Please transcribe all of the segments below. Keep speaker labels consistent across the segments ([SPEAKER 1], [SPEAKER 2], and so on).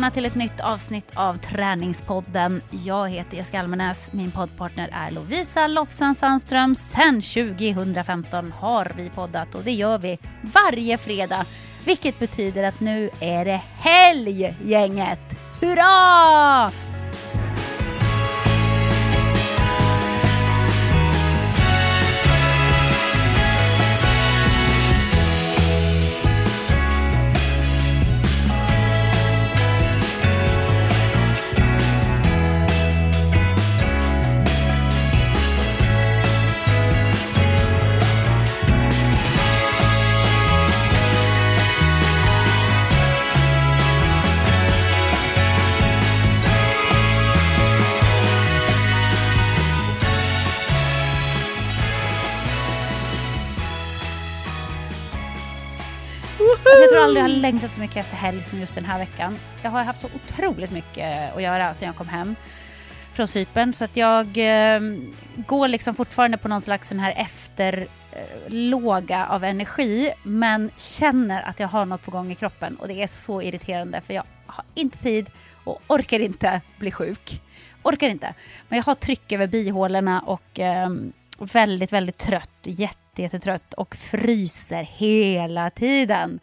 [SPEAKER 1] Välkomna till ett nytt avsnitt av Träningspodden. Jag heter Jessica Almenäs, min poddpartner är Lovisa Lofsan Sandström. Sen 2015 har vi poddat och det gör vi varje fredag. Vilket betyder att nu är det helg, gänget! Hurra! Alltså jag tror aldrig jag har längtat så mycket efter helg som just den här veckan. Jag har haft så otroligt mycket att göra sedan jag kom hem från Cypern så att jag eh, går liksom fortfarande på någon slags sån här efterlåga eh, av energi men känner att jag har något på gång i kroppen och det är så irriterande för jag har inte tid och orkar inte bli sjuk. Orkar inte. Men jag har tryck över bihålorna och eh, väldigt, väldigt trött. Jätte jättetrött och fryser hela tiden.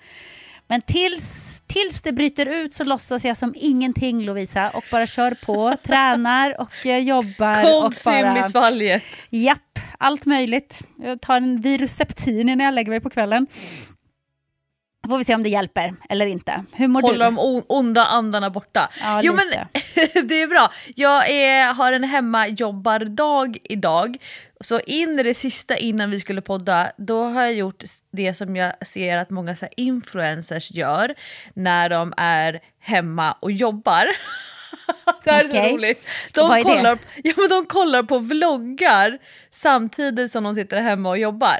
[SPEAKER 1] Men tills, tills det bryter ut så låtsas jag som ingenting Lovisa och bara kör på, tränar och eh, jobbar.
[SPEAKER 2] Kolsym
[SPEAKER 1] bara...
[SPEAKER 2] i svalget.
[SPEAKER 1] Japp, allt möjligt. Jag tar en Viruseptin innan jag lägger mig på kvällen. Får vi se om det hjälper eller inte. Hur mår
[SPEAKER 2] Hålla
[SPEAKER 1] du?
[SPEAKER 2] de onda andarna borta.
[SPEAKER 1] Ja,
[SPEAKER 2] jo
[SPEAKER 1] lite.
[SPEAKER 2] men det är bra. Jag är, har en hemmajobbardag idag. Så in i det sista innan vi skulle podda, då har jag gjort det som jag ser att många så influencers gör när de är hemma och jobbar. det här är
[SPEAKER 1] Okej.
[SPEAKER 2] så roligt. De
[SPEAKER 1] är
[SPEAKER 2] kollar, ja, men de kollar på vloggar samtidigt som de sitter hemma och jobbar.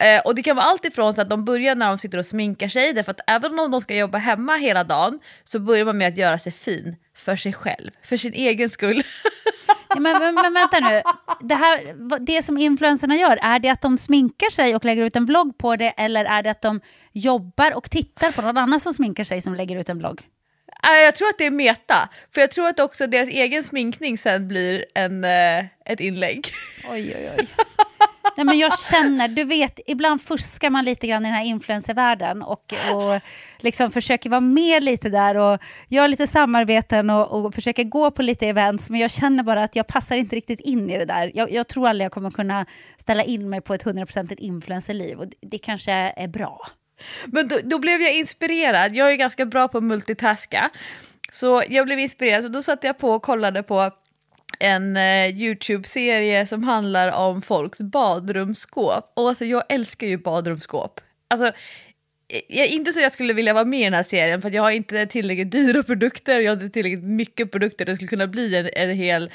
[SPEAKER 2] Eh, och det kan vara allt ifrån så att de börjar när de sitter och sminkar sig, därför att även om de ska jobba hemma hela dagen så börjar man med att göra sig fin för sig själv, för sin egen skull.
[SPEAKER 1] Ja, men, men, men vänta nu. Det, här, det som influencerna gör, är det att de sminkar sig och lägger ut en vlogg på det eller är det att de jobbar och tittar på någon annan som sminkar sig som lägger ut en vlogg?
[SPEAKER 2] Nej, jag tror att det är meta, för jag tror att också deras egen sminkning sen blir en, eh, ett inlägg.
[SPEAKER 1] Oj, oj, oj. Nej, men jag känner, du vet, ibland fuskar man lite grann i den här influencervärlden och, och liksom försöker vara med lite där och gör lite samarbeten och, och försöker gå på lite events, men jag känner bara att jag passar inte riktigt in i det där. Jag, jag tror aldrig jag kommer kunna ställa in mig på ett hundraprocentigt influencerliv och det, det kanske är bra.
[SPEAKER 2] Men då, då blev jag inspirerad, jag är ganska bra på att multitaska. Så jag blev inspirerad, så då satte jag på och kollade på en eh, YouTube-serie som handlar om folks badrumsskåp. Och alltså jag älskar ju badrumsskåp. Alltså, eh, jag, inte så att jag skulle vilja vara med i den här serien för att jag har inte tillräckligt dyra produkter, jag har inte tillräckligt mycket produkter, det skulle kunna bli en, en hel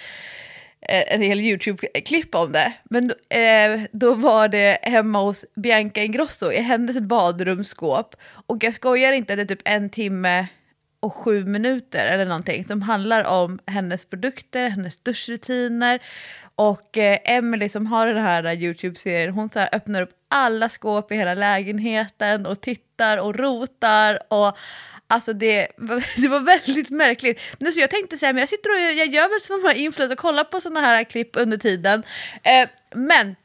[SPEAKER 2] eh, en hel YouTube-klipp om det. Men då- eh, då var det hemma hos Bianca Ingrosso i hennes badrumsskåp. Och jag skojar inte att det är typ en timme och sju minuter eller någonting som handlar om hennes produkter, hennes duschrutiner. Och eh, Emily som har den här YouTube-serien, hon så här öppnar upp alla skåp i hela lägenheten och tittar och rotar. Och Alltså det, var- det var väldigt märkligt. Men så jag tänkte säga, men jag sitter och jag gör väl sådana här influencers och kollar på sådana här klipp under tiden. Eh, men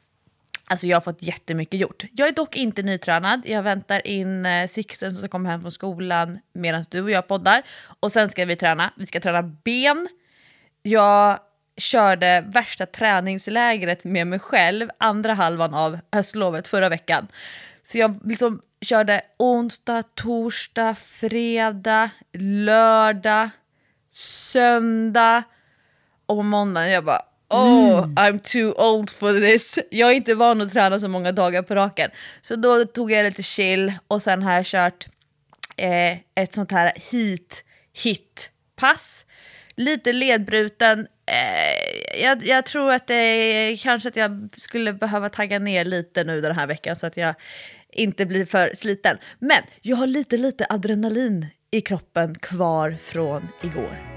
[SPEAKER 2] Alltså jag har fått jättemycket gjort. Jag är dock inte nytränad. Jag väntar in eh, Sixten som ska komma hem från skolan medan du och jag poddar. Och sen ska vi träna. Vi ska träna ben. Jag körde värsta träningslägret med mig själv andra halvan av höstlovet förra veckan. Så jag liksom körde onsdag, torsdag, fredag, lördag, söndag och på måndagen jag bara Oh, I'm too old for this. Jag är inte van att träna så många dagar på raken. Så då tog jag lite chill och sen har jag kört eh, ett sånt här hit hit pass. Lite ledbruten. Eh, jag, jag tror att det kanske att jag skulle behöva tagga ner lite nu den här veckan så att jag inte blir för sliten. Men jag har lite, lite adrenalin i kroppen kvar från igår.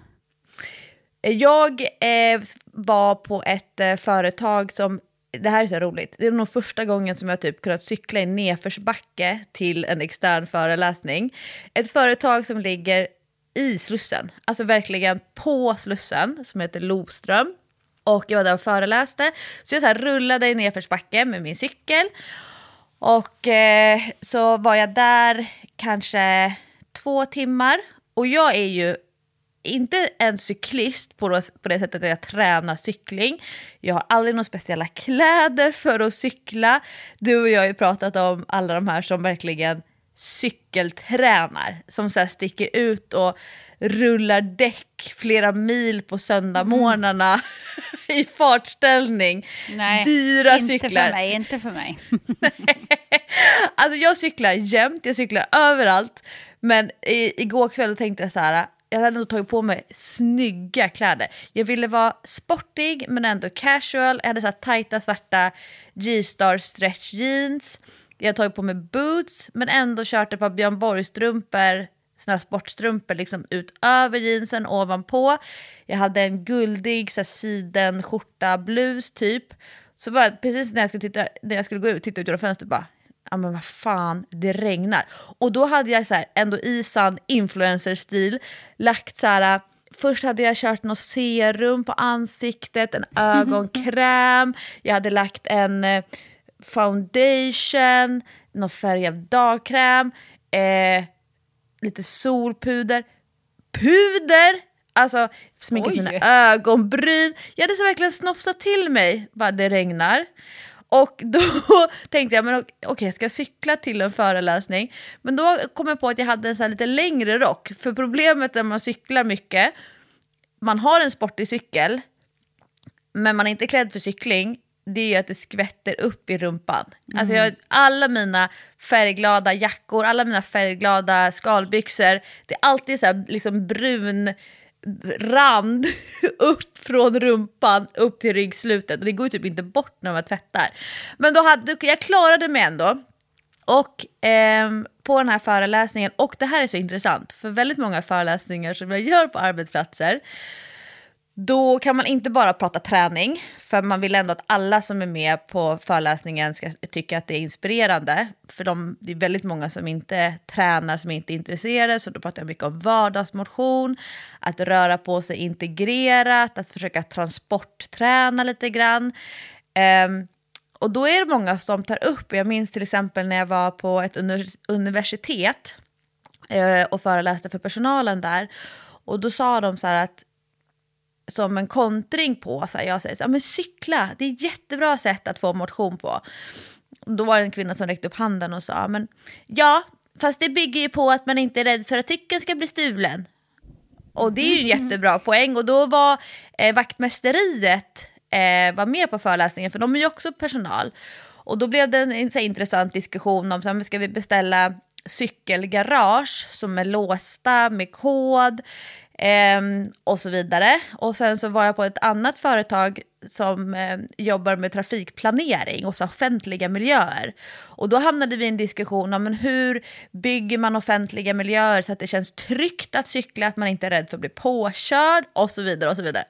[SPEAKER 2] Jag eh, var på ett eh, företag som, det här är så roligt, det är nog första gången som jag typ kunnat cykla i nedförsbacke till en extern föreläsning. Ett företag som ligger i Slussen, alltså verkligen på Slussen, som heter Loström. Och jag var där och föreläste, så jag så här rullade i nedförsbacke med min cykel. Och eh, så var jag där kanske två timmar. Och jag är ju inte en cyklist på det, på det sättet att jag tränar cykling. Jag har aldrig några speciella kläder för att cykla. Du och jag har ju pratat om alla de här som verkligen cykeltränar. Som så sticker ut och rullar däck flera mil på söndagmorgnarna mm. i fartställning.
[SPEAKER 1] Nej,
[SPEAKER 2] Dyra
[SPEAKER 1] inte
[SPEAKER 2] cyklar.
[SPEAKER 1] för mig, inte för mig.
[SPEAKER 2] alltså jag cyklar jämt, jag cyklar överallt. Men i, igår kväll tänkte jag så här, jag hade ändå tagit på mig snygga kläder. Jag ville vara sportig men ändå casual. Jag hade så här tajta svarta G-star stretch jeans. Jag hade tagit på mig boots men ändå kört ett par Björn Borg-strumpor, såna här sportstrumpor liksom ut över jeansen ovanpå. Jag hade en guldig så här, siden skjorta blus typ. Så bara precis när jag skulle, titta, när jag skulle gå ut, titta ut genom fönstret bara ja men vad fan, det regnar. Och då hade jag så här, ändå i sann influencer-stil lagt så här, först hade jag kört något serum på ansiktet, en ögonkräm, jag hade lagt en eh, foundation, någon färg av dagkräm, eh, lite solpuder, puder! Alltså sminkat mina ögonbryn. Jag hade så verkligen snofsat till mig, bara det regnar. Och då tänkte jag, men okej, okay, jag ska cykla till en föreläsning. Men då kom jag på att jag hade en så lite längre rock. För problemet när man cyklar mycket, man har en sportig cykel, men man är inte klädd för cykling, det är ju att det skvätter upp i rumpan. Mm. Alltså jag, alla mina färgglada jackor, alla mina färgglada skalbyxor, det är alltid så här, liksom brun rand upp från rumpan upp till ryggslutet. Och det går ju typ inte bort när man tvättar. Men då hade, jag klarade mig ändå. Och eh, på den här föreläsningen, och det här är så intressant, för väldigt många föreläsningar som jag gör på arbetsplatser då kan man inte bara prata träning, för man vill ändå att alla som är med på föreläsningen ska tycka att det är inspirerande. För de, det är väldigt många som inte tränar, som inte är intresserade, så då pratar jag mycket om vardagsmotion, att röra på sig integrerat, att försöka transportträna lite grann. Um, och då är det många som tar upp, jag minns till exempel när jag var på ett universitet uh, och föreläste för personalen där, och då sa de så här att som en kontring på, så här, jag säger så här, men cykla, det är ett jättebra sätt att få motion på. Då var det en kvinna som räckte upp handen och sa, men ja, fast det bygger ju på att man inte är rädd för att cykeln ska bli stulen. Och det är ju en mm. jättebra poäng och då var eh, vaktmästeriet eh, var med på föreläsningen för de är ju också personal. Och då blev det en, en så intressant diskussion om så här, ska vi beställa cykelgarage som är låsta med kod eh, och så vidare. Och sen så var jag på ett annat företag som eh, jobbar med trafikplanering och så offentliga miljöer. Och då hamnade vi i en diskussion om men hur bygger man offentliga miljöer så att det känns tryggt att cykla, att man inte är rädd för att bli påkörd och så vidare och så vidare.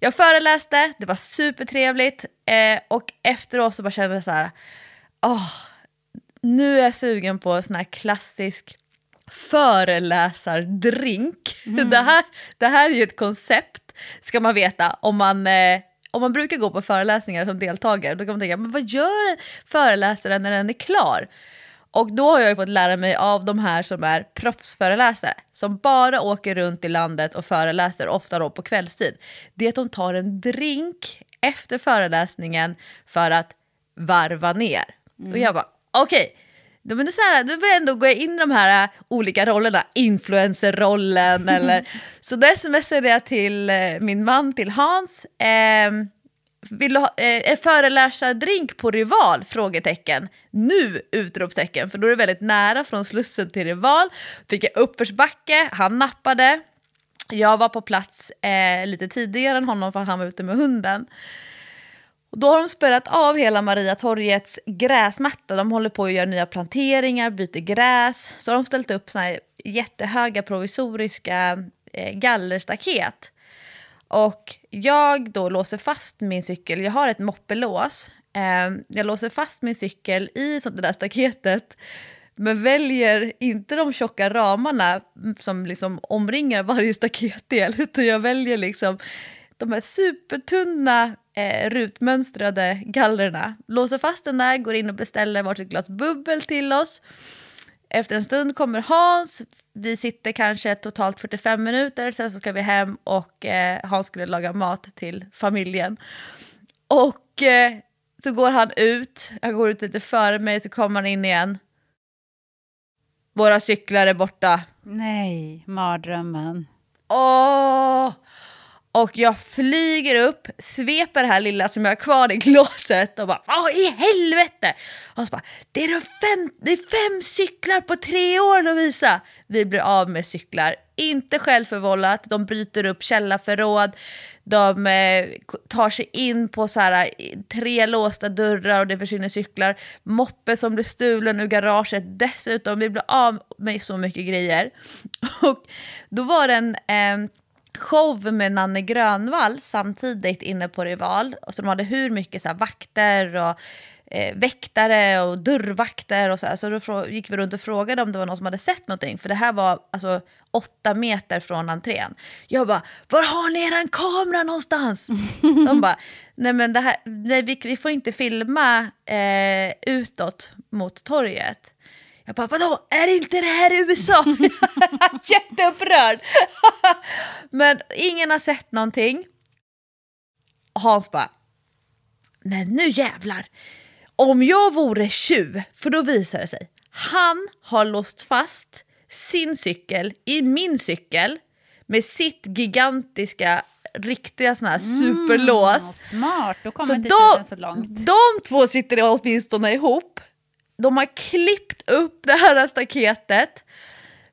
[SPEAKER 2] Jag föreläste, det var supertrevligt eh, och efteråt så bara kände jag så här, åh, nu är jag sugen på en sån här klassisk föreläsardrink. Det, här, det här är ju ett koncept, ska man veta, om man, eh, om man brukar gå på föreläsningar som deltagare. Då kan man tänka, men vad gör föreläsaren när den är klar? Och då har jag ju fått lära mig av de här som är proffsföreläsare, som bara åker runt i landet och föreläser, ofta då på kvällstid. Det är att de tar en drink efter föreläsningen för att varva ner. Och jag bara, okej, men då, så här, då jag ändå gå in i de här äh, olika rollerna, influencerrollen eller... så då smsade jag till eh, min man, till Hans. Eh, vill du ha eh, föreläsardrink på Rival? Frågetecken. Nu! Utropstecken. För då är det väldigt nära från Slussen till Rival. Fick jag uppförsbacke, han nappade. Jag var på plats eh, lite tidigare än honom för han var ute med hunden. Och då har de spärrat av hela Mariatorgets gräsmatta. De håller på att göra nya planteringar, byter gräs. Så har de ställt upp såna här jättehöga provisoriska eh, gallerstaket. Och jag då låser fast min cykel, jag har ett moppelås. Eh, jag låser fast min cykel i sånt där staketet men väljer inte de tjocka ramarna mm, som liksom omringar varje staketdel utan jag väljer liksom de här supertunna eh, rutmönstrade gallerna. Låser fast den där, går in och beställer varsitt glas bubbel till oss. Efter en stund kommer Hans, vi sitter kanske totalt 45 minuter, sen så ska vi hem och eh, Hans skulle laga mat till familjen. Och eh, så går han ut, jag går ut lite före mig, så kommer han in igen. Våra cyklar är borta.
[SPEAKER 1] Nej, mardrömmen.
[SPEAKER 2] Åh! Och jag flyger upp, sveper det här lilla som jag har kvar i glaset och bara Vad i helvete! Och så bara det är, fem, det är fem cyklar på tre år Lovisa! Vi blir av med cyklar. Inte självförvållat, de bryter upp källarförråd, de eh, tar sig in på så här, eh, tre låsta dörrar och det försvinner cyklar. Moppe som blir stulen ur garaget dessutom. Vi blir av med så mycket grejer. Och då var det en eh, show med Nanne Grönvall samtidigt inne på Rival. Och så de hade hur mycket så här, vakter och eh, väktare och dörrvakter och så här. Så då gick vi runt och frågade om det var någon som hade sett någonting. För det här var alltså åtta meter från entrén. Jag bara, var har ni eran kamera någonstans? De bara, nej men det här, nej, vi, vi får inte filma eh, utåt mot torget. Jag bara, vadå, är inte det här USA? Jätteupprörd! Men ingen har sett någonting. Hans bara, nej nu jävlar. Om jag vore tjuv, för då visar det sig, han har låst fast sin cykel i min cykel med sitt gigantiska riktiga såna här superlås.
[SPEAKER 1] Mm, smart, då kommer
[SPEAKER 2] så
[SPEAKER 1] inte
[SPEAKER 2] de,
[SPEAKER 1] så långt.
[SPEAKER 2] De två sitter åtminstone ihop de har klippt upp det här staketet.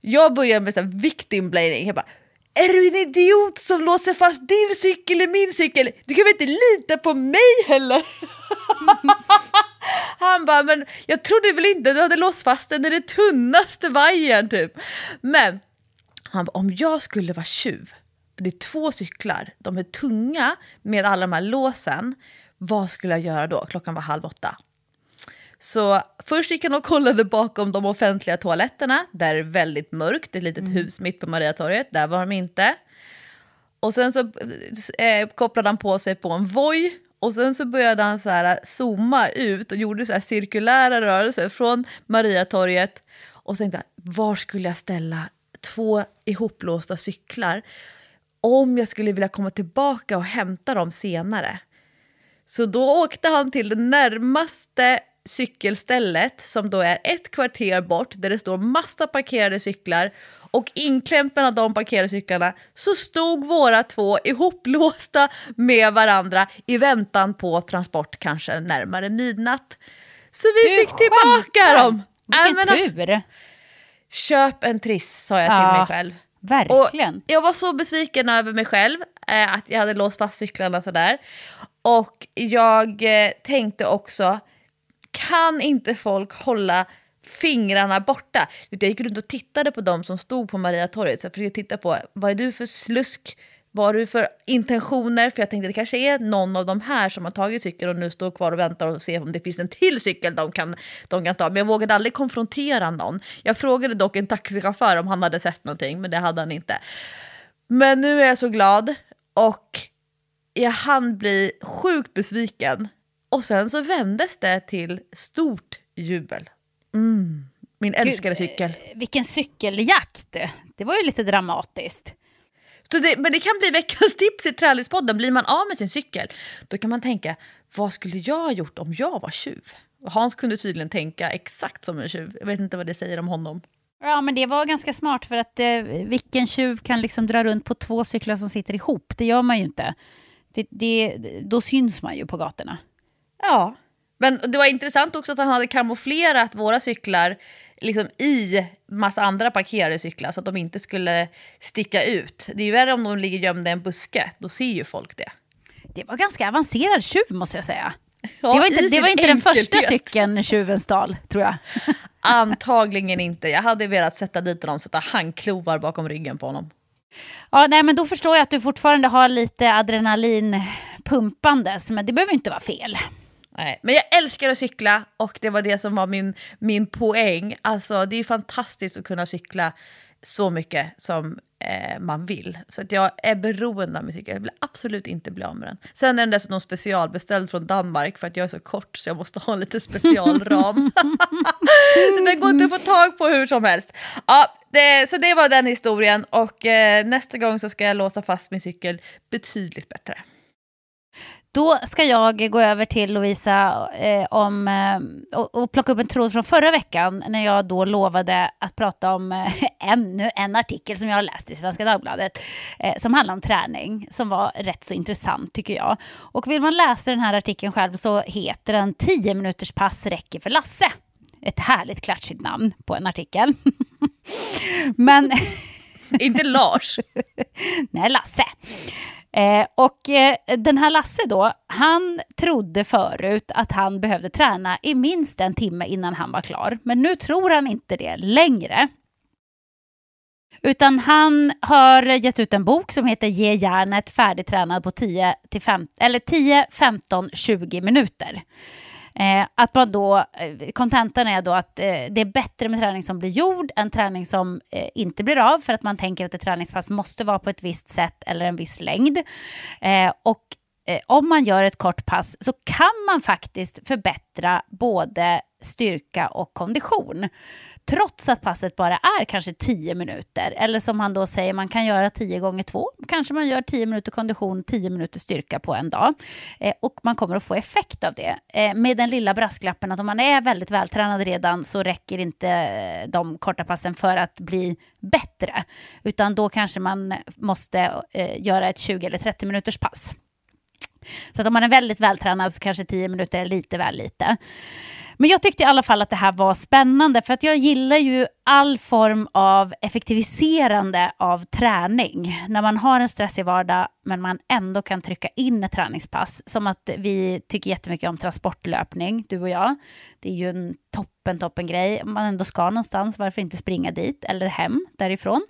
[SPEAKER 2] Jag börjar med så här victim blaming. Jag bara, är du en idiot som låser fast din cykel i min cykel? Du kan väl inte lita på mig heller? Han bara, men jag trodde väl inte du hade låst fast den i den tunnaste vajern typ. Men han bara, om jag skulle vara tjuv, det är två cyklar, de är tunga med alla de här låsen, vad skulle jag göra då? Klockan var halv åtta. Så först gick han och kollade bakom de offentliga toaletterna, där det är väldigt mörkt, ett litet mm. hus mitt på Mariatorget, där var de inte. Och sen så eh, kopplade han på sig på en voj och sen så började han så här zooma ut och gjorde så här cirkulära rörelser från Mariatorget. Och så tänkte jag, var skulle jag ställa två ihoplåsta cyklar om jag skulle vilja komma tillbaka och hämta dem senare? Så då åkte han till det närmaste cykelstället som då är ett kvarter bort där det står massa parkerade cyklar och inklämt mellan de parkerade cyklarna så stod våra två ihoplåsta med varandra i väntan på transport kanske närmare midnatt. Så vi du fick skämtar. tillbaka dem!
[SPEAKER 1] Vilken äh, tur!
[SPEAKER 2] Köp en triss sa jag till ja, mig själv.
[SPEAKER 1] Verkligen.
[SPEAKER 2] Och jag var så besviken över mig själv eh, att jag hade låst fast cyklarna sådär. Och jag eh, tänkte också kan inte folk hålla fingrarna borta? Jag gick runt och tittade på dem som stod på Mariatorget. Så jag försökte titta på vad är du för slusk vad har du för intentioner? För jag tänkte det kanske är någon av de här som har tagit cykeln och nu står kvar och väntar och ser om det finns en till cykel de kan, de kan ta. Men jag vågade aldrig konfrontera någon. Jag frågade dock en taxichaufför om han hade sett någonting, men det hade han inte. Men nu är jag så glad och jag hann bli sjukt besviken. Och sen så vändes det till stort jubel. Mm, min älskade cykel.
[SPEAKER 1] Eh, vilken cykeljakt! Det var ju lite dramatiskt.
[SPEAKER 2] Så det, men det kan bli veckans tips i Trällyspodden. Blir man av med sin cykel, då kan man tänka, vad skulle jag ha gjort om jag var tjuv? Hans kunde tydligen tänka exakt som en tjuv. Jag vet inte vad det säger om honom.
[SPEAKER 1] Ja, men det var ganska smart för att eh, vilken tjuv kan liksom dra runt på två cyklar som sitter ihop? Det gör man ju inte. Det, det, då syns man ju på gatorna.
[SPEAKER 2] Ja, men det var intressant också att han hade kamouflerat våra cyklar liksom i massa andra parkerade cyklar så att de inte skulle sticka ut. Det är ju värre om de ligger gömda i en buske, då ser ju folk det.
[SPEAKER 1] Det var ganska avancerad tjuv måste jag säga. Ja, det var inte, det var inte den första cykeln tjuven stal, tror jag.
[SPEAKER 2] Antagligen inte. Jag hade velat sätta dit honom, sätta handklovar bakom ryggen på honom.
[SPEAKER 1] Ja, nej, men då förstår jag att du fortfarande har lite adrenalin pumpandes, men det behöver inte vara fel.
[SPEAKER 2] Nej, men jag älskar att cykla och det var det som var min, min poäng. Alltså det är fantastiskt att kunna cykla så mycket som eh, man vill. Så att jag är beroende av min cykel. Jag vill absolut inte bli av med den. Sen är den dessutom specialbeställd från Danmark för att jag är så kort så jag måste ha en lite specialram. så den går inte att få tag på hur som helst. Ja, det, så det var den historien och eh, nästa gång så ska jag låsa fast min cykel betydligt bättre.
[SPEAKER 1] Då ska jag gå över till Lovisa eh, om, eh, och, och, plocka upp en tråd från förra veckan när jag då lovade att prata om eh, ännu en artikel som jag har läst i Svenska Dagbladet eh, som handlar om träning som var rätt så intressant tycker jag. Och vill man läsa den här artikeln själv så heter den 10 minuters pass räcker för Lasse. Ett härligt klatschigt namn på en artikel. Men...
[SPEAKER 2] Inte Lars.
[SPEAKER 1] Nej, Lasse. Eh, och eh, den här Lasse då, han trodde förut att han behövde träna i minst en timme innan han var klar. Men nu tror han inte det längre. Utan han har gett ut en bok som heter Ge järnet färdigtränad på 10, till 5, eller 10 15, 20 minuter. Eh, att man då, eh, kontentan är då att eh, det är bättre med träning som blir gjord än träning som eh, inte blir av för att man tänker att ett träningspass måste vara på ett visst sätt eller en viss längd. Eh, och eh, om man gör ett kort pass så kan man faktiskt förbättra både styrka och kondition trots att passet bara är kanske 10 minuter. Eller som han då säger, man kan göra 10 gånger 2. Kanske man gör 10 minuter kondition, 10 minuter styrka på en dag. Eh, och man kommer att få effekt av det. Eh, med den lilla brasklappen att om man är väldigt vältränad redan så räcker inte eh, de korta passen för att bli bättre. Utan då kanske man måste eh, göra ett 20 eller 30 minuters pass. Så att om man är väldigt vältränad så kanske 10 minuter är lite väl lite. Men jag tyckte i alla fall att det här var spännande för att jag gillar ju all form av effektiviserande av träning. När man har en stressig vardag men man ändå kan trycka in ett träningspass. Som att vi tycker jättemycket om transportlöpning, du och jag. Det är ju en toppen, toppen grej. Om man ändå ska någonstans, varför inte springa dit eller hem därifrån?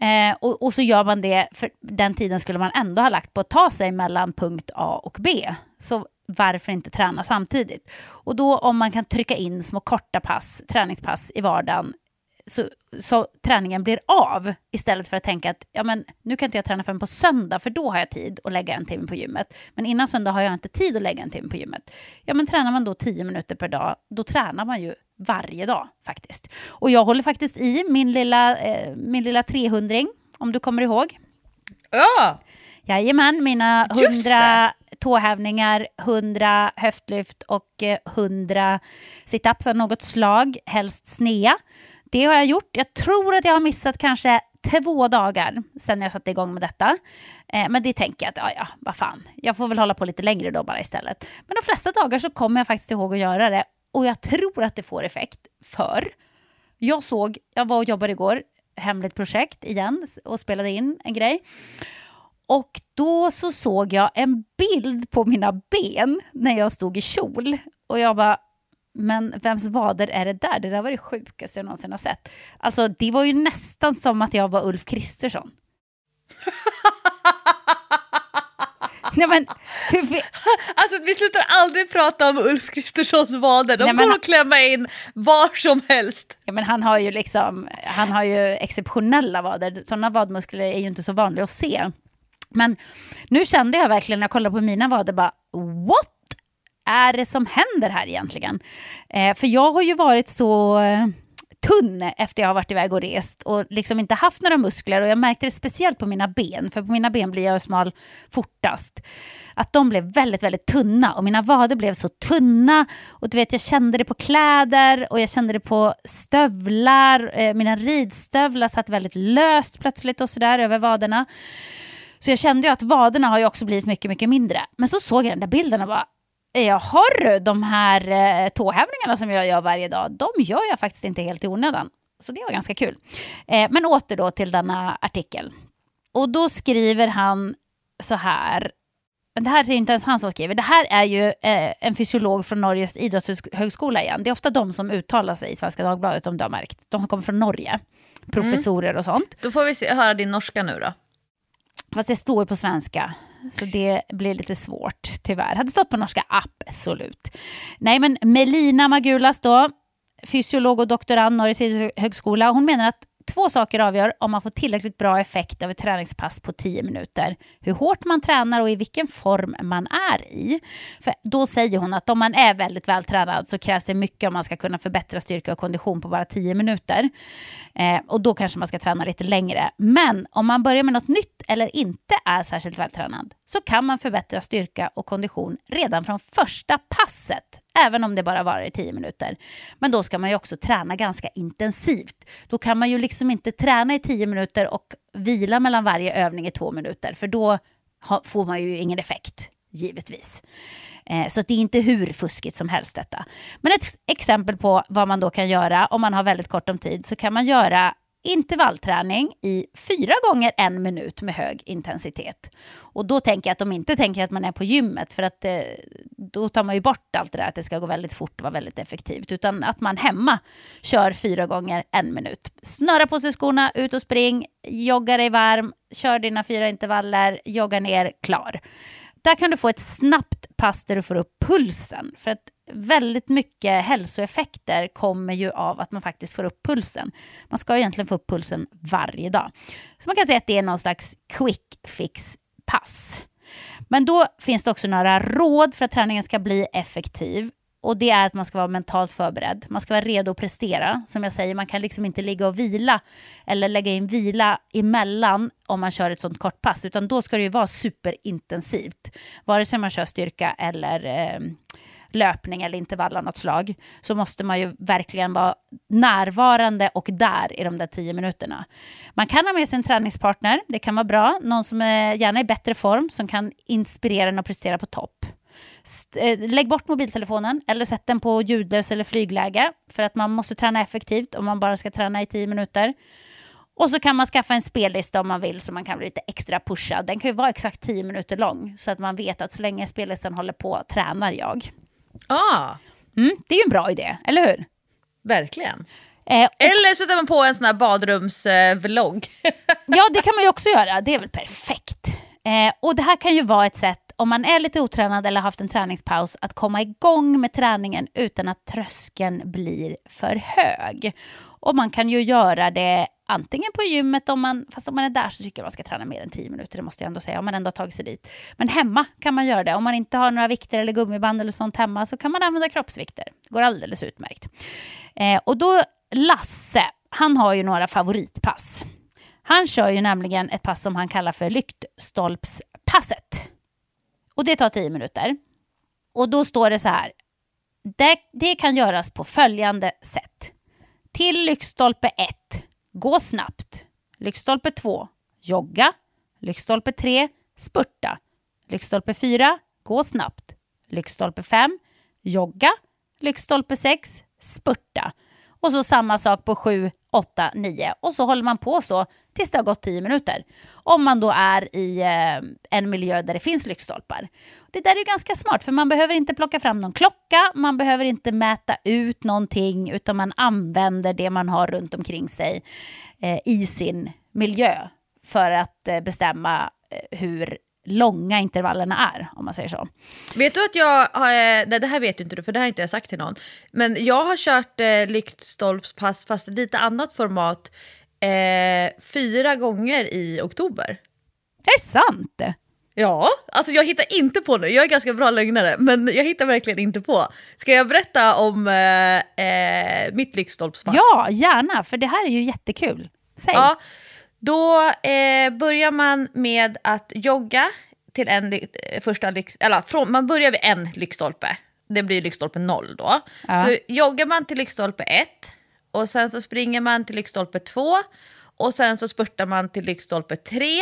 [SPEAKER 1] Eh, och, och, så gör man det, för den tiden skulle man ändå ha lagt på att ta sig mellan punkt A och B. Så varför inte träna samtidigt? Och då om man kan trycka in små korta pass, träningspass i vardagen så, så träningen blir av istället för att tänka att ja, men, nu kan inte jag träna förrän på söndag för då har jag tid att lägga en timme på gymmet. Men innan söndag har jag inte tid att lägga en timme på gymmet. Ja, men tränar man då tio minuter per dag, då tränar man ju varje dag faktiskt. Och jag håller faktiskt i min lilla, eh, min lilla 300 om du kommer ihåg.
[SPEAKER 2] Ja!
[SPEAKER 1] Jajamän, mina 100 tåhävningar, 100 höftlyft och 100 eh, situps av något slag, helst snea. Det har jag gjort. Jag tror att jag har missat kanske två dagar sedan jag satte igång med detta. Eh, men det tänker jag att, ja, ja, vad fan, jag får väl hålla på lite längre då bara istället. Men de flesta dagar så kommer jag faktiskt ihåg att göra det och jag tror att det får effekt för jag såg, jag var och jobbade igår, hemligt projekt igen och spelade in en grej. Och då så såg jag en bild på mina ben när jag stod i kjol. Och jag bara, men vems vader är det där? Det där var det sjukaste jag någonsin har sett. Alltså det var ju nästan som att jag var Ulf Kristersson. Nej, men, du,
[SPEAKER 2] Alltså vi slutar aldrig prata om Ulf Kristerssons vader, de
[SPEAKER 1] Nej, men
[SPEAKER 2] går att klämma in var som helst.
[SPEAKER 1] ja, men han har ju liksom, han har ju exceptionella vader. Sådana vadmuskler är ju inte så vanliga att se. Men nu kände jag verkligen när jag kollade på mina vader, bara what är det som händer här egentligen? Eh, för jag har ju varit så eh, tunn efter jag har varit iväg och rest och liksom inte haft några muskler och jag märkte det speciellt på mina ben, för på mina ben blir jag smal fortast. Att de blev väldigt, väldigt tunna och mina vader blev så tunna och du vet jag kände det på kläder och jag kände det på stövlar, eh, mina ridstövlar satt väldigt löst plötsligt och sådär över vaderna. Så jag kände ju att vaderna har ju också blivit mycket, mycket mindre. Men så såg jag den där bilden och bara, Jaha du, de här eh, tåhävningarna som jag gör varje dag, de gör jag faktiskt inte helt i onödan. Så det var ganska kul. Eh, men åter då till denna artikel. Och då skriver han så här. Det här är inte ens han som skriver. Det här är ju eh, en fysiolog från Norges idrottshögskola igen. Det är ofta de som uttalar sig i Svenska Dagbladet om du har märkt. De som kommer från Norge. Professorer och sånt.
[SPEAKER 2] Då får vi se, höra din norska nu då.
[SPEAKER 1] Fast det står ju på svenska, så det blir lite svårt tyvärr. Hade stått på norska, absolut. Nej, men Melina Magulas då, fysiolog och doktorand, Norges idrottshögskola, hon menar att två saker avgör om man får tillräckligt bra effekt av ett träningspass på 10 minuter. Hur hårt man tränar och i vilken form man är i. För då säger hon att om man är väldigt vältränad så krävs det mycket om man ska kunna förbättra styrka och kondition på bara 10 minuter. Eh, och då kanske man ska träna lite längre. Men om man börjar med något nytt eller inte är särskilt vältränad så kan man förbättra styrka och kondition redan från första passet. Även om det bara varar i 10 minuter. Men då ska man ju också träna ganska intensivt. Då kan man ju liksom inte träna i 10 minuter och vila mellan varje övning i två minuter. För då får man ju ingen effekt, givetvis. Eh, så det är inte hur fuskigt som helst detta. Men ett exempel på vad man då kan göra om man har väldigt kort om tid så kan man göra intervallträning i fyra gånger en minut med hög intensitet. Och då tänker jag att de inte tänker att man är på gymmet för att eh, då tar man ju bort allt det där att det ska gå väldigt fort och vara väldigt effektivt. Utan att man hemma kör fyra gånger en minut. Snöra på sig skorna, ut och spring, jogga dig varm, kör dina fyra intervaller, jogga ner, klar. Där kan du få ett snabbt pass där du får upp pulsen. För att väldigt mycket hälsoeffekter kommer ju av att man faktiskt får upp pulsen. Man ska egentligen få upp pulsen varje dag. Så man kan säga att det är någon slags quick fix-pass. Men då finns det också några råd för att träningen ska bli effektiv. Och det är att man ska vara mentalt förberedd. Man ska vara redo att prestera. Som jag säger, man kan liksom inte ligga och vila eller lägga in vila emellan om man kör ett sånt kort pass. Utan då ska det ju vara superintensivt. Vare sig man kör styrka eller eh, löpning eller intervall av något slag. Så måste man ju verkligen vara närvarande och där i de där tio minuterna. Man kan ha med sig en träningspartner. Det kan vara bra. Någon som är gärna i bättre form som kan inspirera en att prestera på topp. Eh, lägg bort mobiltelefonen eller sätt den på ljudlös eller flygläge för att man måste träna effektivt om man bara ska träna i tio minuter. Och så kan man skaffa en spellista om man vill så man kan bli lite extra pushad. Den kan ju vara exakt 10 minuter lång så att man vet att så länge spellistan håller på tränar jag.
[SPEAKER 2] Ah,
[SPEAKER 1] Mm, det är ju en bra idé, eller hur?
[SPEAKER 2] verkligen.
[SPEAKER 1] Eh, och,
[SPEAKER 2] Eller sätter man på en sån här badrumsvlogg.
[SPEAKER 1] ja, det kan man ju också göra. Det är väl perfekt. Eh, och det här kan ju vara ett sätt, om man är lite otränad eller haft en träningspaus, att komma igång med träningen utan att tröskeln blir för hög. Och man kan ju göra det antingen på gymmet, om man, fast om man är där så tycker jag man ska träna mer än 10 minuter, det måste jag ändå säga, om man ändå har tagit sig dit. Men hemma kan man göra det. Om man inte har några vikter eller gummiband eller sånt hemma så kan man använda kroppsvikter. Det går alldeles utmärkt. Eh, och då, Lasse, han har ju några favoritpass. Han kör ju nämligen ett pass som han kallar för lyktstolpspasset. Och det tar 10 minuter. Och då står det så här. Det, det kan göras på följande sätt. Till lyktstolpe 1, gå snabbt. Lyktstolpe 2, jogga. Lyktstolpe 3, spurta. Lyktstolpe 4, gå snabbt. Lyktstolpe 5, jogga. Lyktstolpe 6, spurta. Och så samma sak på 7, 8, 9. Och så håller man på så tills det har gått 10 minuter. Om man då är i eh, en miljö där det finns lyktstolpar. Det där är ju ganska smart för man behöver inte plocka fram någon klocka, man behöver inte mäta ut någonting utan man använder det man har runt omkring sig eh, i sin miljö för att eh, bestämma eh, hur långa intervallerna är, om man säger så.
[SPEAKER 2] Vet du att jag har, eh, nej det här vet ju inte du för det här har inte jag sagt till någon. Men jag har kört eh, lyktstolpspass fast i lite annat format eh, fyra gånger i oktober.
[SPEAKER 1] Är det sant?
[SPEAKER 2] Ja, alltså jag hittar inte på nu. Jag är ganska bra lögnare, men jag hittar verkligen inte på. Ska jag berätta om eh, eh, mitt lyktstolpspass?
[SPEAKER 1] Ja, gärna, för det här är ju jättekul. Säg.
[SPEAKER 2] Ja, då eh, börjar man med att jogga till en eh, första lyx, eller från, man börjar vid en lyktstolpe. Det blir lyktstolpe noll då.
[SPEAKER 1] Ja.
[SPEAKER 2] Så joggar man till lyktstolpe ett och sen så springer man till lyktstolpe två och sen så spurtar man till lyktstolpe tre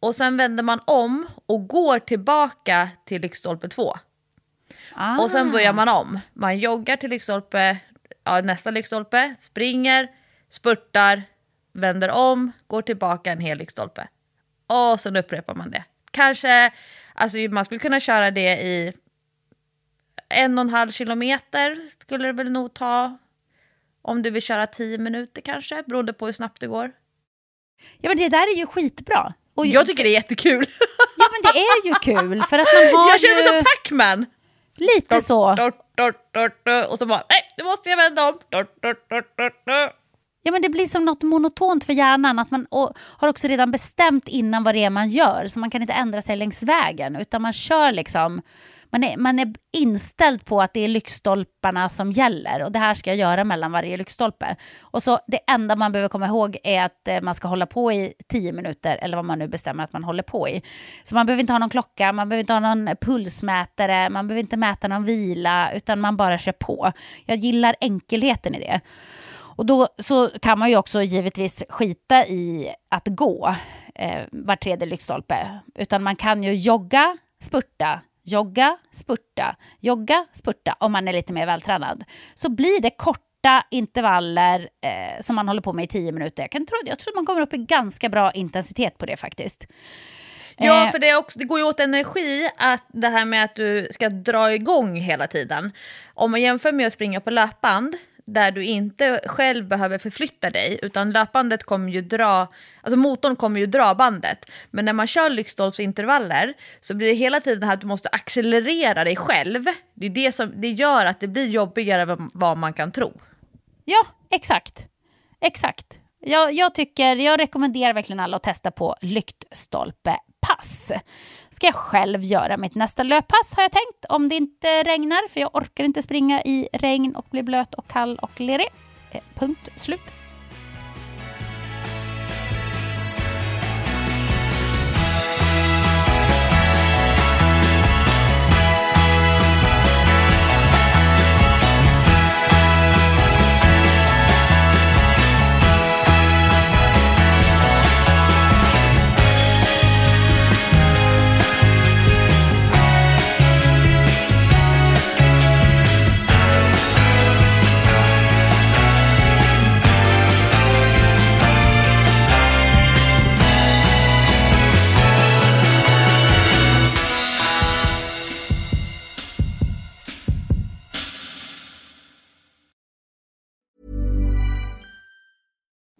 [SPEAKER 2] och sen vänder man om och går tillbaka till lyktstolpe två.
[SPEAKER 1] Ah.
[SPEAKER 2] Och sen börjar man om. Man joggar till lyktstolpe, ja, nästa lyktstolpe, springer, spurtar, vänder om, går tillbaka en hel lyktstolpe. Och sen upprepar man det. Kanske, alltså man skulle kunna köra det i en och en halv kilometer skulle det väl nog ta. Om du vill köra tio minuter kanske, beroende på hur snabbt det går.
[SPEAKER 1] Ja, men det där är ju skitbra. Och,
[SPEAKER 2] Jag tycker det är jättekul.
[SPEAKER 1] Ja, men det är ju kul, för att man har
[SPEAKER 2] Jag känner mig
[SPEAKER 1] ju...
[SPEAKER 2] som Pac-Man.
[SPEAKER 1] Lite så.
[SPEAKER 2] Och så bara, nej, nu måste jag vända om.
[SPEAKER 1] Ja, men det blir som något monotont för hjärnan. Att man har också redan bestämt innan vad det är man gör. Så man kan inte ändra sig längs vägen. Utan man kör liksom... Man är, man är inställd på att det är lyktstolparna som gäller. Och det här ska jag göra mellan varje lyktstolpe. Och så det enda man behöver komma ihåg är att eh, man ska hålla på i tio minuter. Eller vad man nu bestämmer att man håller på i. Så man behöver inte ha någon klocka, man behöver inte ha någon pulsmätare. Man behöver inte mäta någon vila. Utan man bara kör på. Jag gillar enkelheten i det. Och då så kan man ju också givetvis skita i att gå eh, var tredje lyktstolpe. Utan man kan ju jogga, spurta, jogga, spurta, jogga, spurta om man är lite mer vältränad. Så blir det korta intervaller eh, som man håller på med i tio minuter. Jag, kan tro, jag tror man kommer upp i ganska bra intensitet på det faktiskt.
[SPEAKER 2] Ja,
[SPEAKER 1] Eh,
[SPEAKER 2] för det, också, det går ju åt energi att det här med att du ska dra igång hela tiden. Om man jämför med att springa på löpband, där du inte själv behöver förflytta dig, utan löpbandet kommer ju dra, alltså motorn kommer ju dra bandet. Men när man kör lyktstolpsintervaller så blir det hela tiden här att du måste accelerera dig själv. Det är det som det gör att det blir jobbigare än vad man kan tro.
[SPEAKER 1] Ja, exakt. Exakt. Jag, jag, tycker, jag rekommenderar verkligen alla att testa på lyktstolpe lyktstolpepass. Ska jag själv göra mitt nästa löppass har jag tänkt, om det inte regnar, för jag orkar inte springa i regn och bli blöt och kall och lerig. Eh, punkt slut.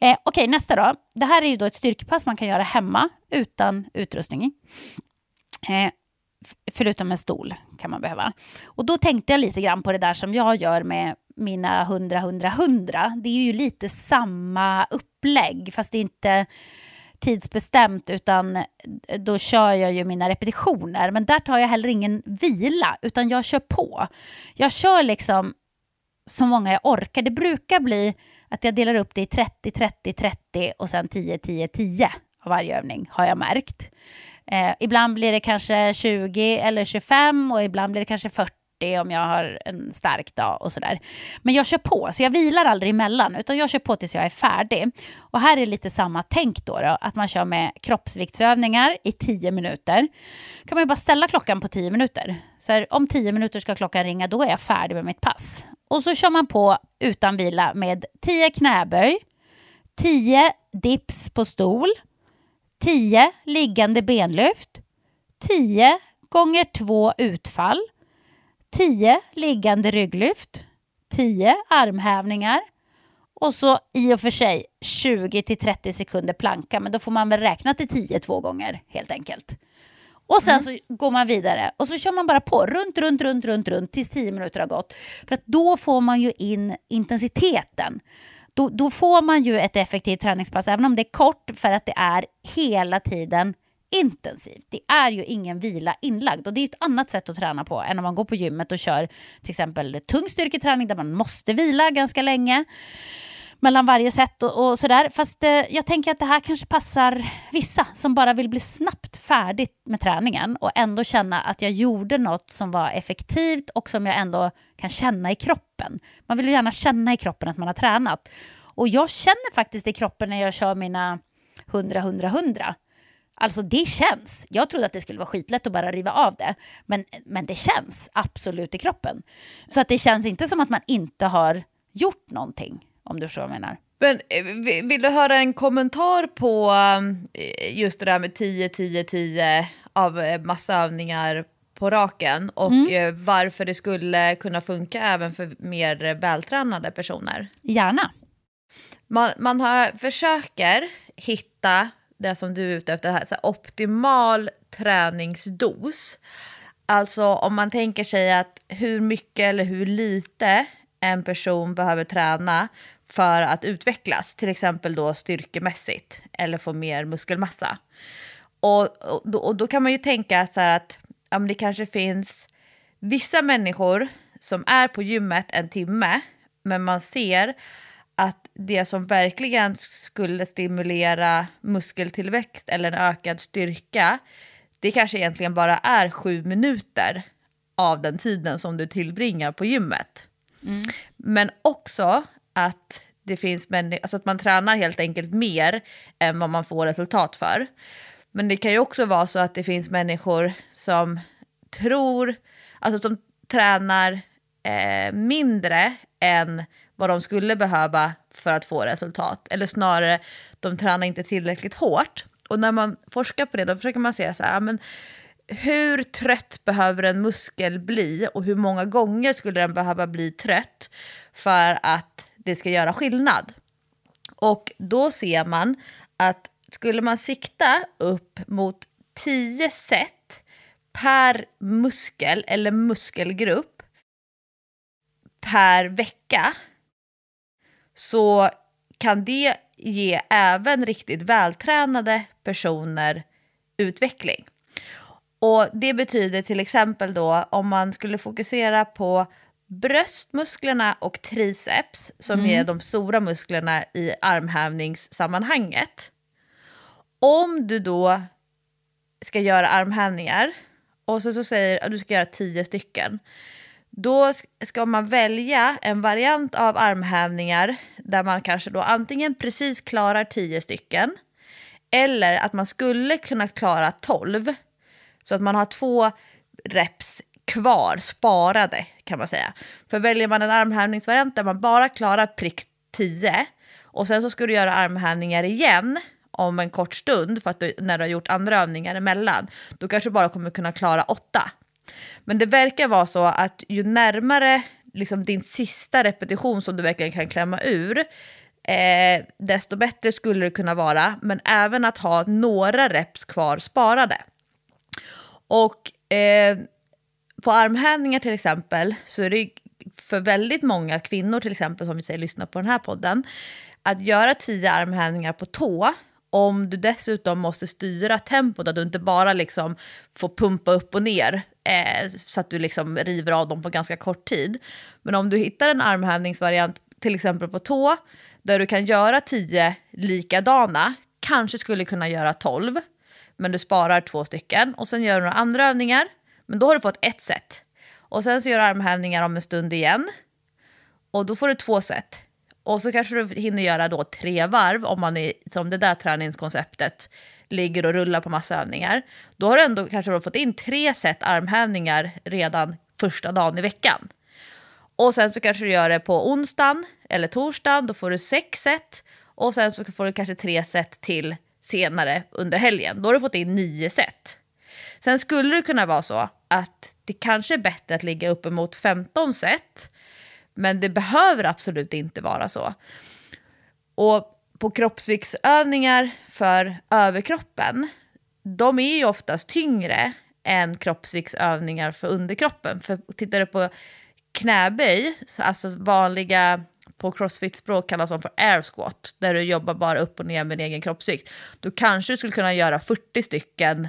[SPEAKER 1] Eh, Okej, nästa då. Det här är ju då ett styrkepass man kan göra hemma utan utrustning. Eh, förutom en stol kan man behöva. Och då tänkte jag lite grann på det där som jag gör med mina 100, 100, 100. Det är ju lite samma upplägg fast det är inte tidsbestämt utan då kör jag ju mina repetitioner. Men där tar jag heller ingen vila utan jag kör på. Jag kör liksom så många jag orkar. Det brukar bli att jag delar upp det i 30, 30, 30 och sen 10, 10, 10 av varje övning har jag märkt. Eh, ibland blir det kanske 20 eller 25 och ibland blir det kanske 40 om jag har en stark dag och sådär. Men jag kör på, så jag vilar aldrig emellan utan jag kör på tills jag är färdig. Och här är lite samma tänk då, då att man kör med kroppsviktsövningar i 10 minuter. kan man ju bara ställa klockan på 10 minuter. Så här, om 10 minuter ska klockan ringa, då är jag färdig med mitt pass. Och så kör man på utan vila med 10 knäböj, 10 dips på stol, 10 liggande benlyft, 10 gånger 2 utfall, 10 liggande rygglyft, 10 armhävningar och så i och för sig 20 till 30 sekunder planka, men då får man väl räkna till 10 två gånger helt enkelt. Och sen mm. så går man vidare och så kör man bara på runt, runt, runt, runt, runt tills 10 minuter har gått. För att då får man ju in intensiteten. Då, då får man ju ett effektivt träningspass, även om det är kort, för att det är hela tiden intensivt. Det är ju ingen vila inlagd och det är ett annat sätt att träna på än om man går på gymmet och kör till exempel tung styrketräning där man måste vila ganska länge mellan varje set och, och sådär. Fast eh, jag tänker att det här kanske passar vissa som bara vill bli snabbt färdigt med träningen och ändå känna att jag gjorde något som var effektivt och som jag ändå kan känna i kroppen. Man vill ju gärna känna i kroppen att man har tränat. Och jag känner faktiskt i kroppen när jag kör mina 100, 100, 100. Alltså det känns. Jag trodde att det skulle vara skitlätt att bara riva av det. Men, men det känns absolut i kroppen. Så att det känns inte som att man inte har gjort någonting om du förstår vad jag menar.
[SPEAKER 2] Men eh, vill du höra en kommentar på eh, just det där med 10, 10, 10 av eh, massa övningar på raken och mm. varför det skulle kunna funka även för mer vältränade personer?
[SPEAKER 1] Gärna.
[SPEAKER 2] Man, man har, försöker hitta det som du är ute efter, här, så här, optimal träningsdos. Alltså om man tänker sig att hur mycket eller hur lite en person behöver träna för att utvecklas, till exempel då styrkemässigt eller få mer muskelmassa. Och, och, då, och då kan man ju tänka så här att ja, det kanske finns vissa människor som är på gymmet en timme, men man ser att det som verkligen skulle stimulera muskeltillväxt eller en ökad styrka, det kanske egentligen bara är sju minuter av den tiden som du tillbringar på gymmet. Mm. Men också att det finns människor, alltså att man tränar helt enkelt mer än vad man får resultat för. Men det kan ju också vara så att det finns människor som tror, alltså som tränar eh, mindre än vad de skulle behöva för att få resultat. Eller snarare, de tränar inte tillräckligt hårt. Och när man forskar på det då försöker man se så här, men hur trött behöver en muskel bli och hur många gånger skulle den behöva bli trött för att det ska göra skillnad? Och då ser man att skulle man sikta upp mot 10 set per muskel eller muskelgrupp per vecka så kan det ge även riktigt vältränade personer utveckling. Och det betyder till exempel då om man skulle fokusera på bröstmusklerna och triceps som mm. är de stora musklerna i armhävningssammanhanget. Om du då ska göra armhävningar och så, så säger att du ska göra tio stycken. Då ska man välja en variant av armhävningar där man kanske då antingen precis klarar tio stycken eller att man skulle kunna klara tolv så att man har två reps kvar, sparade kan man säga. För väljer man en armhävningsvariant där man bara klarar prick 10 och sen så ska du göra armhävningar igen om en kort stund för att du, när du har gjort andra övningar emellan, då kanske du bara kommer kunna klara 8. Men det verkar vara så att ju närmare liksom, din sista repetition som du verkligen kan klämma ur, eh, desto bättre skulle det kunna vara. Men även att ha några reps kvar sparade. Och eh, på armhävningar till exempel så är det för väldigt många kvinnor till exempel som vi säger lyssnar på den här podden, att göra tio armhävningar på tå om du dessutom måste styra tempot, att du inte bara liksom får pumpa upp och ner eh, så att du liksom river av dem på ganska kort tid. Men om du hittar en armhävningsvariant, till exempel på tå, där du kan göra tio likadana, kanske skulle kunna göra tolv, men du sparar två stycken och sen gör du några andra övningar, men då har du fått ett set. Och sen så gör du armhävningar om en stund igen, och då får du två set. Och så kanske du hinner göra då tre varv om man är som det där träningskonceptet ligger och rullar på massa övningar. Då har du ändå kanske fått in tre set armhävningar redan första dagen i veckan. Och sen så kanske du gör det på onsdagen eller torsdagen, då får du sex set. Och sen så får du kanske tre set till senare under helgen. Då har du fått in nio set. Sen skulle det kunna vara så att det kanske är bättre att ligga uppemot 15 set men det behöver absolut inte vara så. Och på kroppsviktsövningar för överkroppen, de är ju oftast tyngre än kroppsviktsövningar för underkroppen. För tittar du på knäböj, alltså vanliga på crossfit-språk kallas de för air squat, där du jobbar bara upp och ner med din egen kroppsvikt, då kanske du skulle kunna göra 40 stycken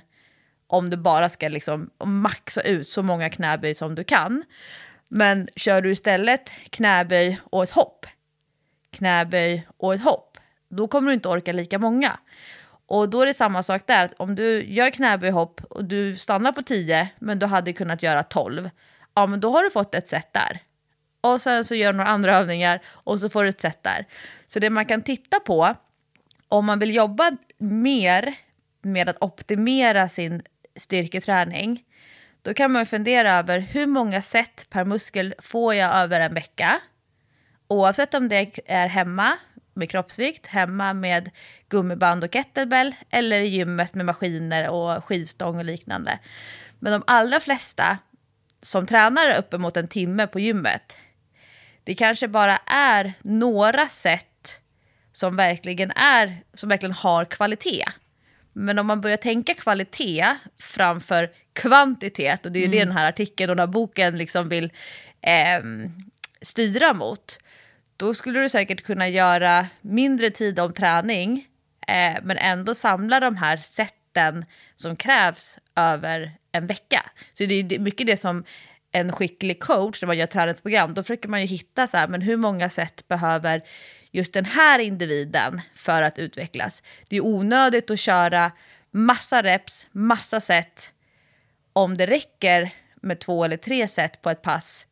[SPEAKER 2] om du bara ska liksom maxa ut så många knäböj som du kan. Men kör du istället knäböj och ett hopp, knäböj och ett hopp, då kommer du inte orka lika många. Och då är det samma sak där, att om du gör knäböj hopp och du stannar på 10 men du hade kunnat göra 12, ja men då har du fått ett set där. Och sen så gör du några andra övningar och så får du ett set där. Så det man kan titta på, om man vill jobba mer med att optimera sin styrketräning, då kan man fundera över hur många set per muskel får jag över en vecka? Oavsett om det är hemma med kroppsvikt, hemma med gummiband och kettlebell eller i gymmet med maskiner och skivstång och liknande. Men de allra flesta som tränar uppemot en timme på gymmet, det kanske bara är några set som verkligen, är, som verkligen har kvalitet. Men om man börjar tänka kvalitet framför kvantitet, och det är ju mm. det den här artikeln och den här boken liksom vill eh, styra mot, då skulle du säkert kunna göra mindre tid om träning, eh, men ändå samla de här sätten som krävs över en vecka. Så det är mycket det som en skicklig coach, när man gör träningsprogram, då försöker man ju hitta så här, men hur många sätt behöver just den här individen för att utvecklas. Det är onödigt att köra massa reps, massa set om det räcker med två eller tre set på ett pass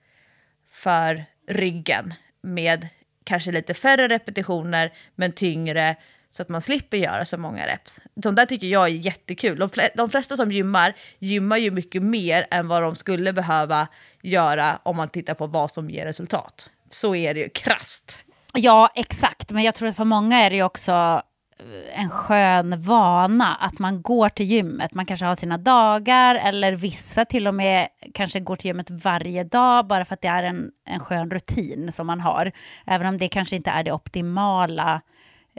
[SPEAKER 2] för ryggen med kanske lite färre repetitioner men tyngre så att man slipper göra så många reps. Sånt där tycker jag är jättekul. De, fl de flesta som gymmar, gymmar ju mycket mer än vad de skulle behöva göra om man tittar på vad som ger resultat. Så är det ju krasst.
[SPEAKER 1] Ja, exakt. Men jag tror att för många är det ju också eh, en skön vana att man går till gymmet. Man kanske har sina dagar eller vissa till och med kanske går till gymmet varje dag bara för att det är en, en skön rutin som man har. Även om det kanske inte är det optimala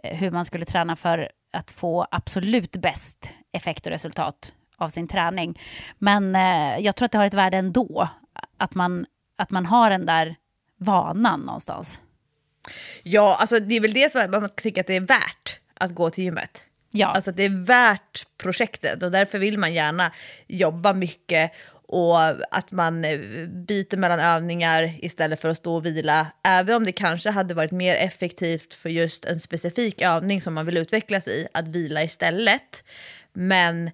[SPEAKER 1] eh, hur man skulle träna för att få absolut bäst effekt och resultat av sin träning. Men eh, jag tror att det har ett värde ändå, att man, att man har den där vanan någonstans.
[SPEAKER 2] Ja, alltså det är väl det som man tycker att det är värt att gå till gymmet. Ja. Alltså det är värt projektet och därför vill man gärna jobba mycket och att man eh, byter mellan övningar istället för att stå och vila. Även om det kanske hade varit mer effektivt för just en specifik övning som man vill utvecklas i, att vila istället. Men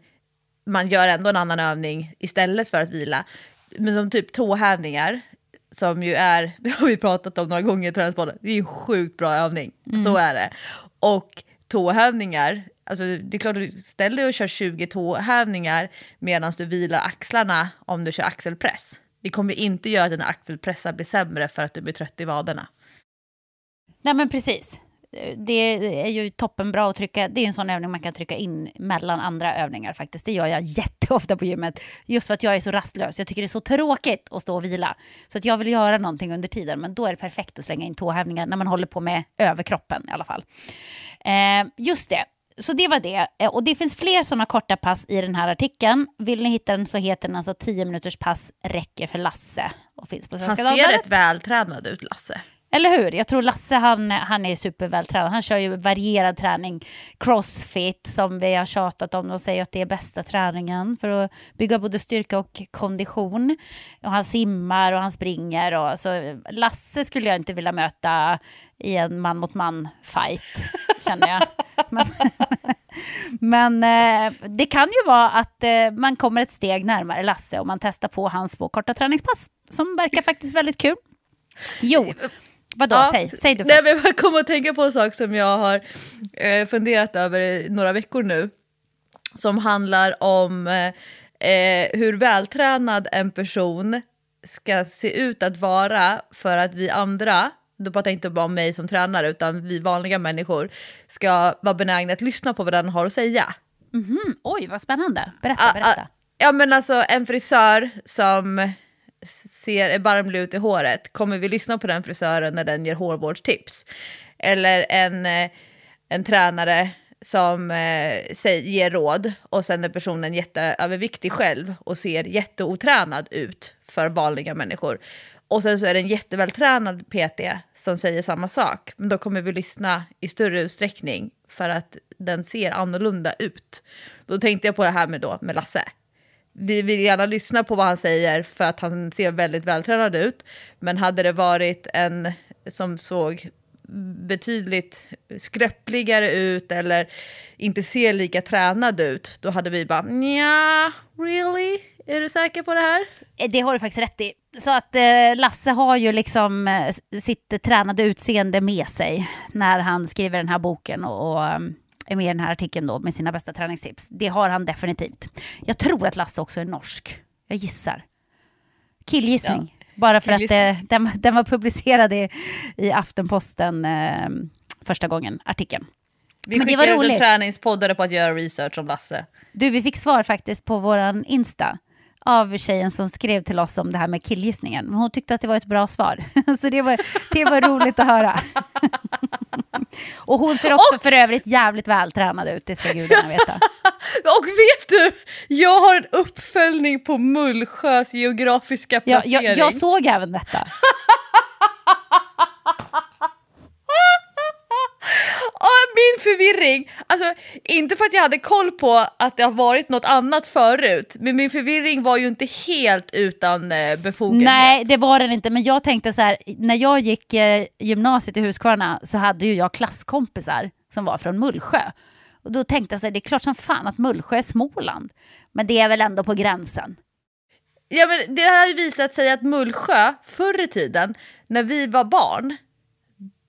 [SPEAKER 2] man gör ändå en annan övning istället för att vila. Men som typ tåhävningar, som ju är, det har vi pratat om några gånger i Träningspodden, det är en sjukt bra övning. Mm. Så är det. Och tåhävningar, alltså det är klart du ställer dig och kör 20 tåhävningar medan du vilar axlarna om du kör axelpress. Det kommer inte göra att dina axelpressar blir sämre för att du blir trött i vaderna.
[SPEAKER 1] Nej men precis det är ju toppenbra att trycka, det är en sån övning man kan trycka in mellan andra övningar faktiskt. Det gör jag jätteofta på gymmet, just för att jag är så rastlös. Jag tycker det är så tråkigt att stå och vila. Så att jag vill göra någonting under tiden, men då är det perfekt att slänga in tåhävningar när man håller på med överkroppen i alla fall. Eh, just det, så det var det. Eh, och det finns fler sådana korta pass i den här artikeln. Vill ni hitta den så heter den alltså 10 minuters pass räcker för Lasse. och finns på
[SPEAKER 2] Han
[SPEAKER 1] Svenska
[SPEAKER 2] ser
[SPEAKER 1] Dagbladet.
[SPEAKER 2] rätt vältränad ut, Lasse.
[SPEAKER 1] Eller hur? Jag tror Lasse han, han är supervältränad. Han kör ju varierad träning. Crossfit som vi har tjatat om. De säger att det är bästa träningen för att bygga både styrka och kondition. Och han simmar och han springer. Och, så Lasse skulle jag inte vilja möta i en man mot man fight, känner jag. Men, men eh, det kan ju vara att eh, man kommer ett steg närmare Lasse om man testar på hans två korta träningspass som verkar faktiskt väldigt kul. Jo, vadå?
[SPEAKER 2] Ja.
[SPEAKER 1] Säg, säg du
[SPEAKER 2] Nej,
[SPEAKER 1] först.
[SPEAKER 2] men jag kommer att tänka på en sak som jag har eh, funderat över i några veckor nu. Som handlar om eh, eh, hur vältränad en person ska se ut att vara för att vi andra, då pratar jag inte bara om mig som tränare utan vi vanliga människor, ska vara benägna att lyssna på vad den har att säga.
[SPEAKER 1] Mm, oj, vad spännande. Berätta,
[SPEAKER 2] Ah,
[SPEAKER 1] berätta.
[SPEAKER 2] ah, Ja men alltså en frisör som ser erbarmlig ut i håret, kommer vi lyssna på den frisören när den ger hårvårdstips? Eller en, eh, en tränare som eh, säger, ger råd och sen är personen jätteöverviktig själv och ser jätteotränad ut för vanliga människor. Och sen så är det en jättevältränad PT som säger samma sak. Men då kommer vi lyssna i större utsträckning för att den ser annorlunda ut. Då tänkte jag på det här med, då, med Lasse. Vi vill gärna lyssna på vad han säger för att han ser väldigt vältränad ut. Men hade det varit en som såg betydligt skröpligare ut eller inte ser lika tränad ut, då hade vi bara nja, really? Är du säker på det här?
[SPEAKER 1] Eh, det har du faktiskt rätt i. Så att eh, Lasse har ju liksom eh, sitt tränade utseende med sig när han skriver den här boken och, och ehm, med i den här artikeln då med sina bästa träningstips. Det har han definitivt. Jag tror att Lasse också är norsk. Jag gissar. Killgissning. Bara för att eh, den, den var publicerad i, i Aftenposten eh, första gången, artikeln.
[SPEAKER 2] Vi
[SPEAKER 1] Men det var
[SPEAKER 2] ut en
[SPEAKER 1] roligt.
[SPEAKER 2] träningspoddare på att göra research om Lasse.
[SPEAKER 1] Du, vi fick svar faktiskt på våran Insta av tjejen som skrev till oss om det här med killgissningen. Hon tyckte att det var ett bra svar. Så det var, det var roligt att höra. Och hon ser också för övrigt jävligt vältränad ut, det ska gudarna veta.
[SPEAKER 2] Och vet du, jag har en uppföljning på Mullsjös geografiska placering.
[SPEAKER 1] jag, jag såg även detta.
[SPEAKER 2] Min förvirring! Alltså, inte för att jag hade koll på att det har varit något annat förut, men min förvirring var ju inte helt utan eh, befogenhet.
[SPEAKER 1] Nej, det var den inte. Men jag tänkte så här, när jag gick eh, gymnasiet i Huskvarna så hade ju jag klasskompisar som var från Mullsjö. Och då tänkte jag så här, det är klart som fan att Mullsjö är Småland. Men det är väl ändå på gränsen.
[SPEAKER 2] Ja, men det har ju visat sig att Mullsjö förr i tiden, när vi var barn,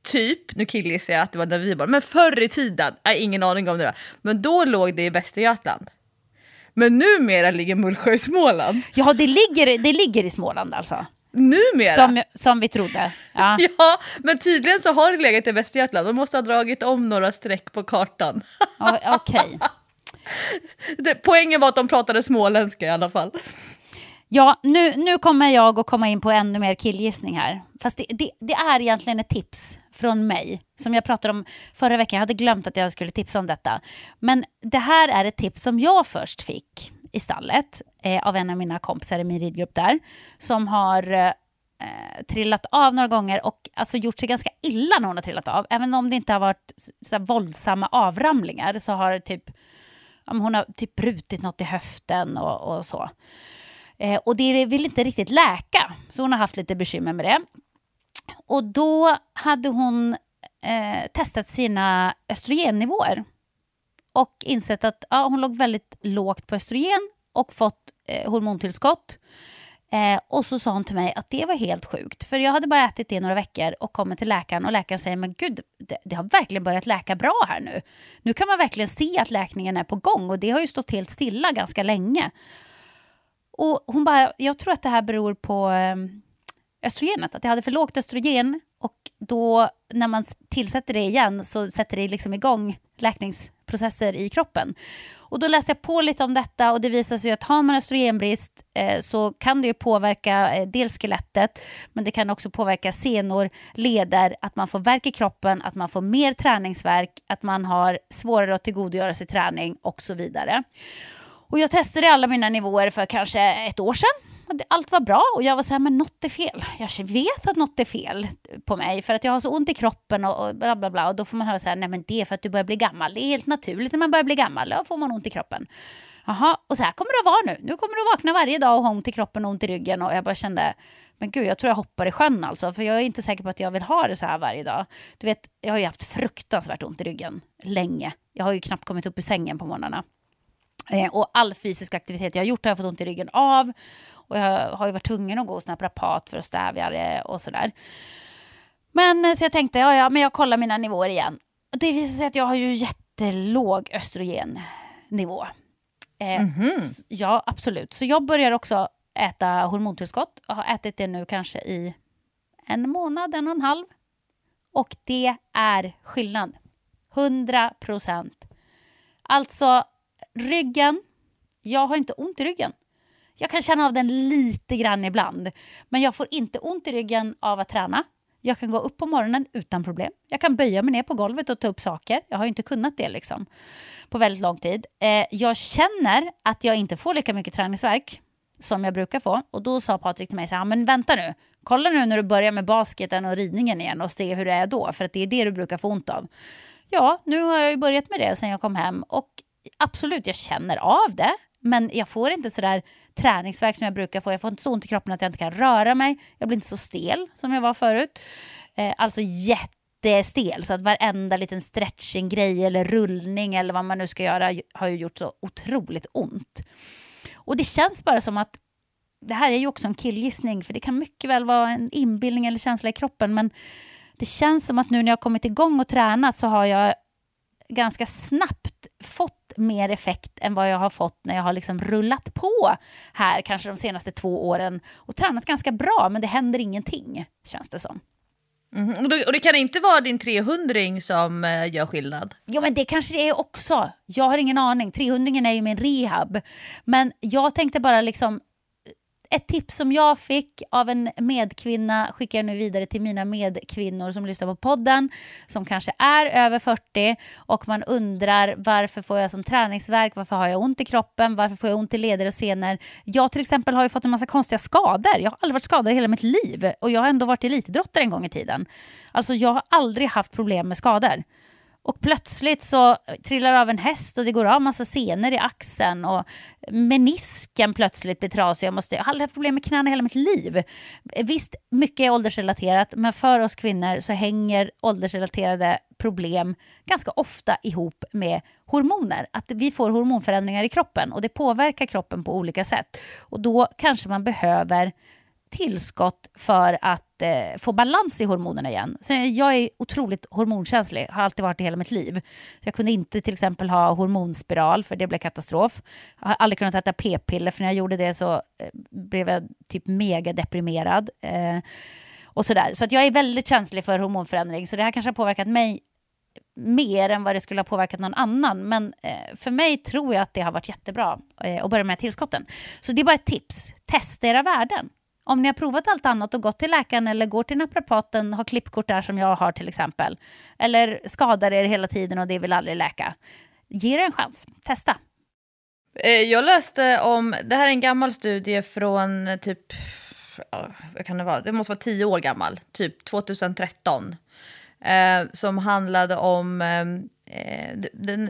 [SPEAKER 2] typ, nu killgissar jag att det var när vi var men förr i tiden, jag ingen aning om det var, men då låg det i Västergötland. Men numera ligger Mullsjö i Småland.
[SPEAKER 1] Ja, det ligger, det ligger i Småland alltså.
[SPEAKER 2] Numera?
[SPEAKER 1] Som, som vi trodde. Ja.
[SPEAKER 2] Ja, men tydligen så har det legat i Västergötland. De måste ha dragit om några streck på kartan.
[SPEAKER 1] Okej.
[SPEAKER 2] Det, poängen var att de pratade småländska i alla fall.
[SPEAKER 1] Ja, nu, nu kommer jag att komma in på ännu mer killgissning här. Fast det, det, det är egentligen ett tips från mig, som jag pratade om förra veckan. Jag hade glömt att jag skulle tipsa om detta. Men det här är ett tips som jag först fick i stallet eh, av en av mina kompisar i min ridgrupp där, som har eh, trillat av några gånger och alltså gjort sig ganska illa när hon har trillat av. Även om det inte har varit så här våldsamma avramlingar så har typ, ja, hon har typ brutit något i höften och, och så. Eh, och det vill inte riktigt läka, så hon har haft lite bekymmer med det. Och då hade hon eh, testat sina östrogennivåer och insett att ja, hon låg väldigt lågt på östrogen och fått eh, hormontillskott. Eh, och så sa hon till mig att det var helt sjukt, för jag hade bara ätit det några veckor och kommit till läkaren och läkaren säger men gud, det, det har verkligen börjat läka bra här nu. Nu kan man verkligen se att läkningen är på gång och det har ju stått helt stilla ganska länge. Och hon bara, jag tror att det här beror på eh, östrogenet, att jag hade för lågt östrogen och då när man tillsätter det igen så sätter det liksom igång läkningsprocesser i kroppen. Och då läste jag på lite om detta och det visar sig att har man östrogenbrist eh, så kan det ju påverka eh, dels skelettet men det kan också påverka senor, leder, att man får värk i kroppen, att man får mer träningsverk, att man har svårare att tillgodogöra sig träning och så vidare. Och jag testade alla mina nivåer för kanske ett år sedan allt var bra och jag var så här, men något är fel. Jag vet att något är fel på mig för att jag har så ont i kroppen och, och bla bla bla. Och då får man höra så här, nej men det är för att du börjar bli gammal. Det är helt naturligt när man börjar bli gammal, då får man ont i kroppen. Jaha, och så här kommer det att vara nu. Nu kommer du att vakna varje dag och ha ont i kroppen och ont i ryggen. Och jag bara kände, men gud, jag tror jag hoppar i sjön alltså. För jag är inte säker på att jag vill ha det så här varje dag. Du vet, jag har ju haft fruktansvärt ont i ryggen länge. Jag har ju knappt kommit upp i sängen på morgnarna. Eh, och all fysisk aktivitet jag har gjort har jag fått ont i ryggen av. Och jag har ju varit tvungen att gå hos naprapat för att stävja det och sådär. Men eh, så jag tänkte, ja, ja, men jag kollar mina nivåer igen. Det visar sig att jag har ju jättelåg östrogennivå. Eh, mm -hmm. Ja, absolut. Så jag börjar också äta hormontillskott. Jag har ätit det nu kanske i en månad, en och en halv. Och det är skillnad. 100 procent. Alltså, ryggen. Jag har inte ont i ryggen. Jag kan känna av den lite grann ibland. Men jag får inte ont i ryggen av att träna. Jag kan gå upp på morgonen utan problem. Jag kan böja mig ner på golvet och ta upp saker. Jag har inte kunnat det liksom på väldigt lång tid. Eh, jag känner att jag inte får lika mycket träningsverk som jag brukar få. Och då sa Patrik till mig så här, men vänta nu, kolla nu när du börjar med basketen och ridningen igen och se hur det är då, för att det är det du brukar få ont av. Ja, nu har jag ju börjat med det sen jag kom hem och absolut, jag känner av det, men jag får inte sådär träningsverk som jag brukar få. Jag får inte så ont i kroppen att jag inte kan röra mig. Jag blir inte så stel som jag var förut. Eh, alltså jättestel, så att varenda liten stretching-grej eller rullning eller vad man nu ska göra har ju gjort så otroligt ont. Och det känns bara som att det här är ju också en killgissning, för det kan mycket väl vara en inbildning eller känsla i kroppen, men det känns som att nu när jag kommit igång och tränat så har jag ganska snabbt fått mer effekt än vad jag har fått när jag har liksom rullat på här kanske de senaste två åren och tränat ganska bra, men det händer ingenting, känns det som.
[SPEAKER 2] Mm, och, det kan inte vara din 300 som eh, gör skillnad?
[SPEAKER 1] Jo, men det kanske det är också. Jag har ingen aning. 300 är ju min rehab. Men jag tänkte bara liksom ett tips som jag fick av en medkvinna skickar jag nu vidare till mina medkvinnor som lyssnar på podden, som kanske är över 40 och man undrar varför får jag som träningsverk, varför har jag ont i kroppen, varför får jag ont i leder och senor. Jag till exempel har ju fått en massa konstiga skador. Jag har aldrig varit skadad i hela mitt liv och jag har ändå varit elitidrottare en gång i tiden. Alltså jag har aldrig haft problem med skador. Och plötsligt så trillar av en häst och det går av massa senor i axeln och menisken plötsligt blir trasig. Jag, måste, jag har aldrig haft problem med knäna hela mitt liv. Visst, mycket är åldersrelaterat, men för oss kvinnor så hänger åldersrelaterade problem ganska ofta ihop med hormoner. Att vi får hormonförändringar i kroppen och det påverkar kroppen på olika sätt. Och då kanske man behöver tillskott för att eh, få balans i hormonerna igen. Så jag är otroligt hormonkänslig, har alltid varit det hela mitt liv. Så jag kunde inte till exempel ha hormonspiral, för det blev katastrof. Jag har aldrig kunnat äta p-piller, för när jag gjorde det så eh, blev jag typ mega deprimerad. Eh, och sådär. Så att jag är väldigt känslig för hormonförändring, så det här kanske har påverkat mig mer än vad det skulle ha påverkat någon annan. Men eh, för mig tror jag att det har varit jättebra eh, att börja med tillskotten. Så det är bara ett tips. Testa era värden. Om ni har provat allt annat och gått till läkaren eller går till naprapaten, har klippkort där som jag har till exempel, eller skadar er hela tiden och det vill aldrig läka, ge det en chans. Testa.
[SPEAKER 2] Eh, jag läste om, det här är en gammal studie från typ, vad kan det vara, det måste vara tio år gammal, typ 2013. Eh, som handlade om ehm, Eh, den,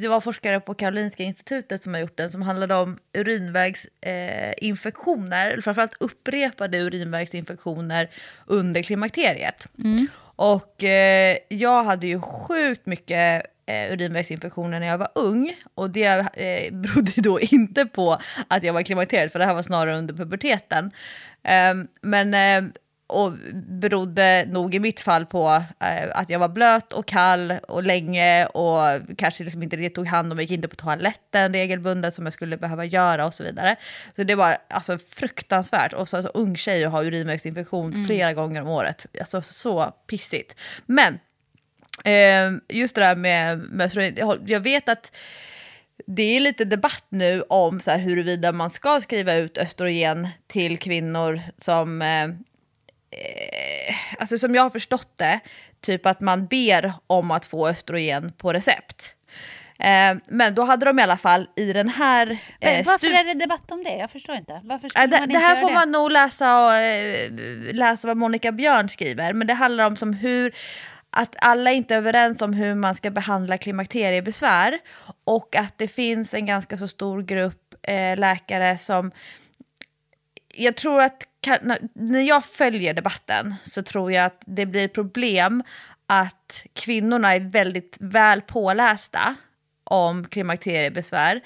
[SPEAKER 2] det var forskare på Karolinska institutet som har gjort den som handlade om urinvägsinfektioner, eh, framförallt upprepade urinvägsinfektioner under klimakteriet. Mm. Och eh, jag hade ju sjukt mycket eh, urinvägsinfektioner när jag var ung och det eh, berodde då inte på att jag var klimakteriet för det här var snarare under puberteten. Ehm, men eh, och berodde nog i mitt fall på eh, att jag var blöt och kall och länge och kanske liksom inte riktigt tog hand om mig, gick inte på toaletten regelbundet som jag skulle behöva göra och så vidare. Så det var alltså fruktansvärt. Och så alltså, ung tjej och ha urinvägsinfektion mm. flera gånger om året. Alltså så pissigt. Men eh, just det där med, med jag vet att det är lite debatt nu om så här, huruvida man ska skriva ut östrogen till kvinnor som eh, alltså som jag har förstått det, typ att man ber om att få östrogen på recept. Eh, men då hade de i alla fall i den här...
[SPEAKER 1] Men
[SPEAKER 2] Eh,
[SPEAKER 1] varför
[SPEAKER 2] stu-
[SPEAKER 1] är det debatt om det? Jag förstår inte. Varför skulle
[SPEAKER 2] det,
[SPEAKER 1] man
[SPEAKER 2] det
[SPEAKER 1] inte
[SPEAKER 2] här
[SPEAKER 1] göra
[SPEAKER 2] får
[SPEAKER 1] det?
[SPEAKER 2] man nog läsa, och, eh, läsa vad Monica Björn skriver. Men det handlar om som hur att alla inte är överens om hur man ska behandla klimakteriebesvär. Och att det finns en ganska så stor grupp eh, läkare som... Jag tror att kan, när- jag följer debatten så tror jag att det blir problem att kvinnorna är väldigt väl pålästa om klimakteriebesvär.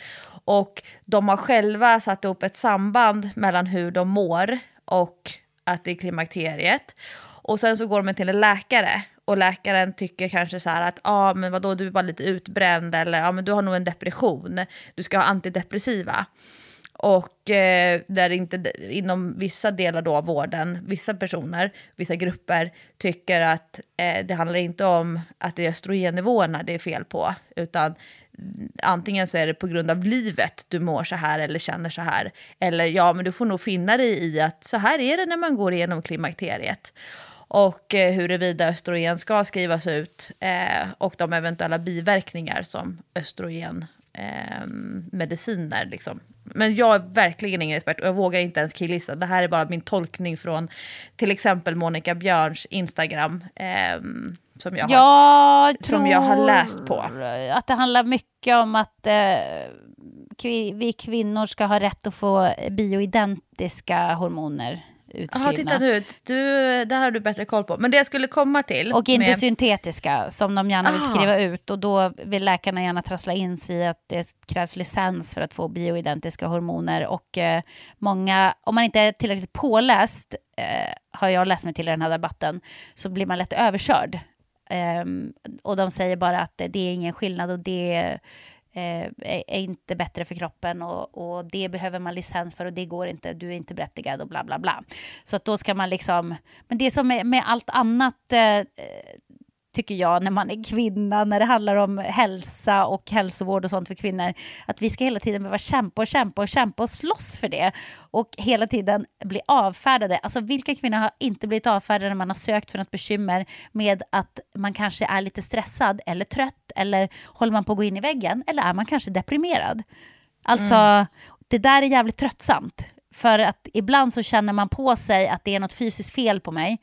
[SPEAKER 2] Och de har själva satt upp ett samband mellan hur de mår och att det är klimakteriet. Och sen så går de till en läkare och läkaren tycker kanske så här att ja ah, men vadå du är bara lite utbränd eller ja ah, men du har nog en depression, du ska ha antidepressiva. Och eh, där inte inom vissa delar då av vården, vissa personer, vissa grupper tycker att eh, det handlar inte om att det är östrogennivåerna det är fel på, utan mm, antingen så är det på grund av livet du mår så här eller känner så här. Eller ja, men du får nog finna dig i att så här är det när man går igenom klimakteriet. Och eh, huruvida östrogen ska skrivas ut eh, och de eventuella biverkningar som östrogen eh, mediciner. Liksom. Men jag är verkligen ingen expert och jag vågar inte ens killgissa. Det här är bara min tolkning från till exempel Monica Björns Instagram. Eh, som, jag har,
[SPEAKER 1] Jag
[SPEAKER 2] som jag har läst på.
[SPEAKER 1] att det handlar mycket om att eh, vi kvinnor ska ha rätt att få bioidentiska hormoner utskrivna.
[SPEAKER 2] Jaha, titta nu. Du, det här har du bättre koll på. Men det jag skulle komma till...
[SPEAKER 1] Och inte
[SPEAKER 2] med-
[SPEAKER 1] syntetiska som de gärna vill
[SPEAKER 2] Ah.
[SPEAKER 1] skriva ut. Och då vill läkarna gärna trassla in sig i att det krävs licens för att få bioidentiska hormoner. Och eh, många, om man inte är tillräckligt påläst, eh, har jag läst mig till i den här debatten, så blir man lätt överkörd. Ehm, och de säger bara att det är ingen skillnad och det eh, är inte bättre för kroppen och, och det behöver man licens för och det går inte, du är inte berättigad och bla bla bla. Så att då ska man liksom, men det som är med allt annat eh, tycker jag, när man är kvinna, när det handlar om hälsa och hälsovård och sånt för kvinnor, att vi ska hela tiden behöva kämpa och kämpa och kämpa och slåss för det och hela tiden bli avfärdade. Alltså vilka kvinnor har inte blivit avfärdade när man har sökt för något bekymmer med att man kanske är lite stressad eller trött eller håller man på att gå in i väggen eller är man kanske deprimerad? Alltså, det där är jävligt tröttsamt. För att ibland så känner man på sig att det är något fysiskt fel på mig.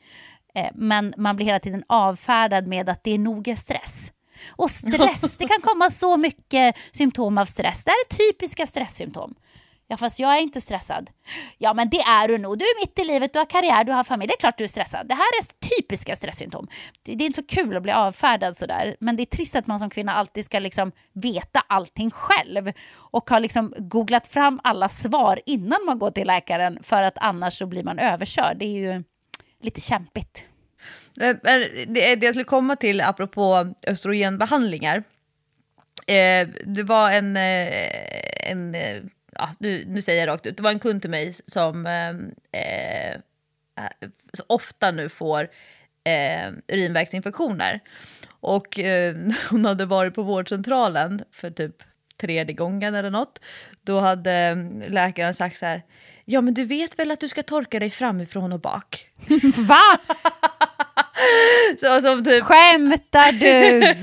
[SPEAKER 1] Eh, men man blir hela tiden avfärdad med att det är nog är stress. Och stress, det kan komma så mycket symptom av stress. Det här är typiska stresssymptom. Ja, fast jag är inte stressad. Ja, men det är du nog. Du är mitt i livet, du har karriär, du har familj. Det är klart du är stressad. Det här är typiska stresssymptom. Det, det är inte så kul att bli avfärdad sådär. Men det är trist att man som kvinna alltid ska liksom veta allting själv. Och har liksom googlat fram alla svar innan man går till läkaren. För att annars så blir man överkörd. Det är ju lite kämpigt.
[SPEAKER 2] Eh, det, det jag skulle komma till apropå östrogenbehandlingar. Eh, det var en, eh, en ja, nu, nu säger jag rakt ut, det var en kund till mig som eh, så ofta nu får eh, urinvägsinfektioner. Och eh, hon hade varit på vårdcentralen för typ tredje gången eller något. Då hade läkaren sagt så här, ja men du vet väl att du ska torka dig framifrån och bak?
[SPEAKER 1] Va?
[SPEAKER 2] Så, som typ,
[SPEAKER 1] Skämtar du?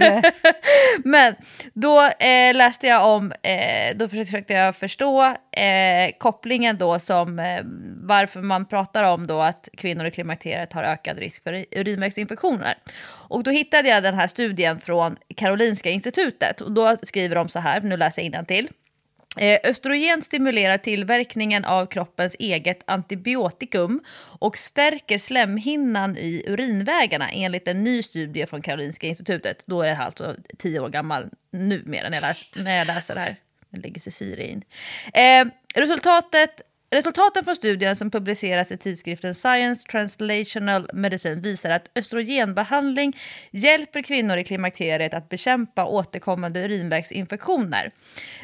[SPEAKER 2] Men då eh, läste jag om, eh, då försökte jag förstå eh, kopplingen då som eh, varför man pratar om då att kvinnor i klimakteriet har ökad risk för urinvägsinfektioner. Och då hittade jag den här studien från Karolinska institutet och då skriver de så här, nu läser jag innantill. Eh, Östrogen stimulerar tillverkningen av kroppens eget antibiotikum och stärker slemhinnan i urinvägarna enligt en ny studie från Karolinska institutet. Då är det alltså tio år gammal numera när jag läser, när jag läser det här. Nu lägger sig Siri in. Eh, resultatet Resultaten från studien som publiceras i tidskriften Science Translational Medicine visar att östrogenbehandling hjälper kvinnor i klimakteriet att bekämpa återkommande urinvägsinfektioner.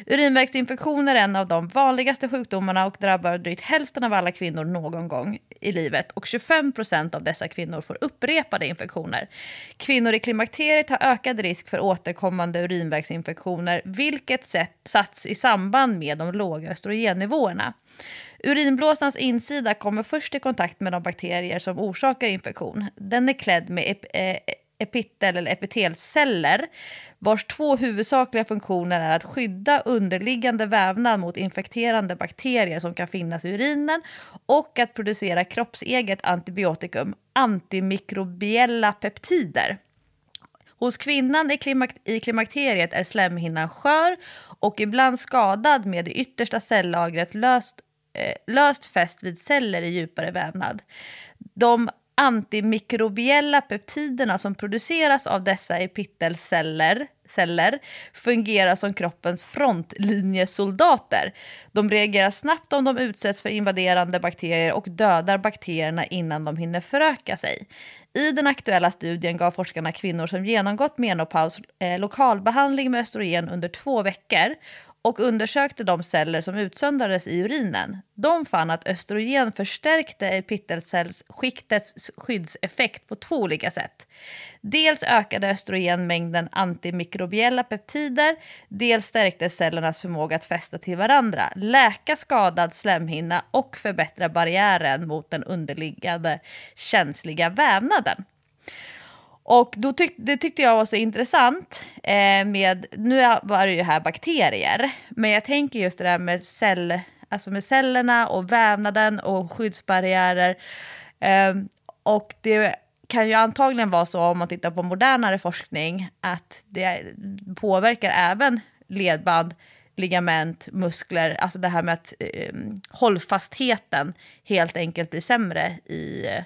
[SPEAKER 2] Urinvägsinfektioner är en av de vanligaste sjukdomarna och drabbar drygt hälften av alla kvinnor någon gång i livet och 25 procent av dessa kvinnor får upprepade infektioner. Kvinnor i klimakteriet har ökad risk för återkommande urinvägsinfektioner, vilket sätt, satts i samband med de låga östrogennivåerna. Urinblåsans insida kommer först i kontakt med de bakterier som orsakar infektion. Den är klädd med ep- eh, epitel eller epitelceller vars två huvudsakliga funktioner är att skydda underliggande vävnad mot infekterande bakterier som kan finnas i urinen och att producera kroppseget antibiotikum, antimikrobiella peptider. Hos kvinnan i klimakteriet är slemhinnan skör och ibland skadad med det yttersta cellagret löst, eh, löst fäst vid celler i djupare vävnad. De antimikrobiella peptiderna som produceras av dessa epitelceller celler fungerar som kroppens frontlinjesoldater. De reagerar snabbt om de utsätts för invaderande bakterier och dödar bakterierna innan de hinner föröka sig. I den aktuella studien gav forskarna kvinnor som genomgått menopaus eh, lokalbehandling med östrogen under två veckor och undersökte de celler som utsöndrades i urinen. De fann att östrogen förstärkte epitelcellsskiktets skyddseffekt på två olika sätt. Dels ökade östrogen mängden antimikrobiella peptider, dels stärkte cellernas förmåga att fästa till varandra, läka skadad slemhinna och förbättra barriären mot den underliggande känsliga vävnaden. Och då tyck, det tyckte jag var så intressant eh, med, nu var det ju här bakterier, men jag tänker just det där med, cell, alltså med cellerna och vävnaden och skyddsbarriärer. Eh, och det kan ju antagligen vara så om man tittar på modernare forskning att det påverkar även ledband, ligament, muskler, alltså det här med att eh, hållfastheten helt enkelt blir sämre i eh,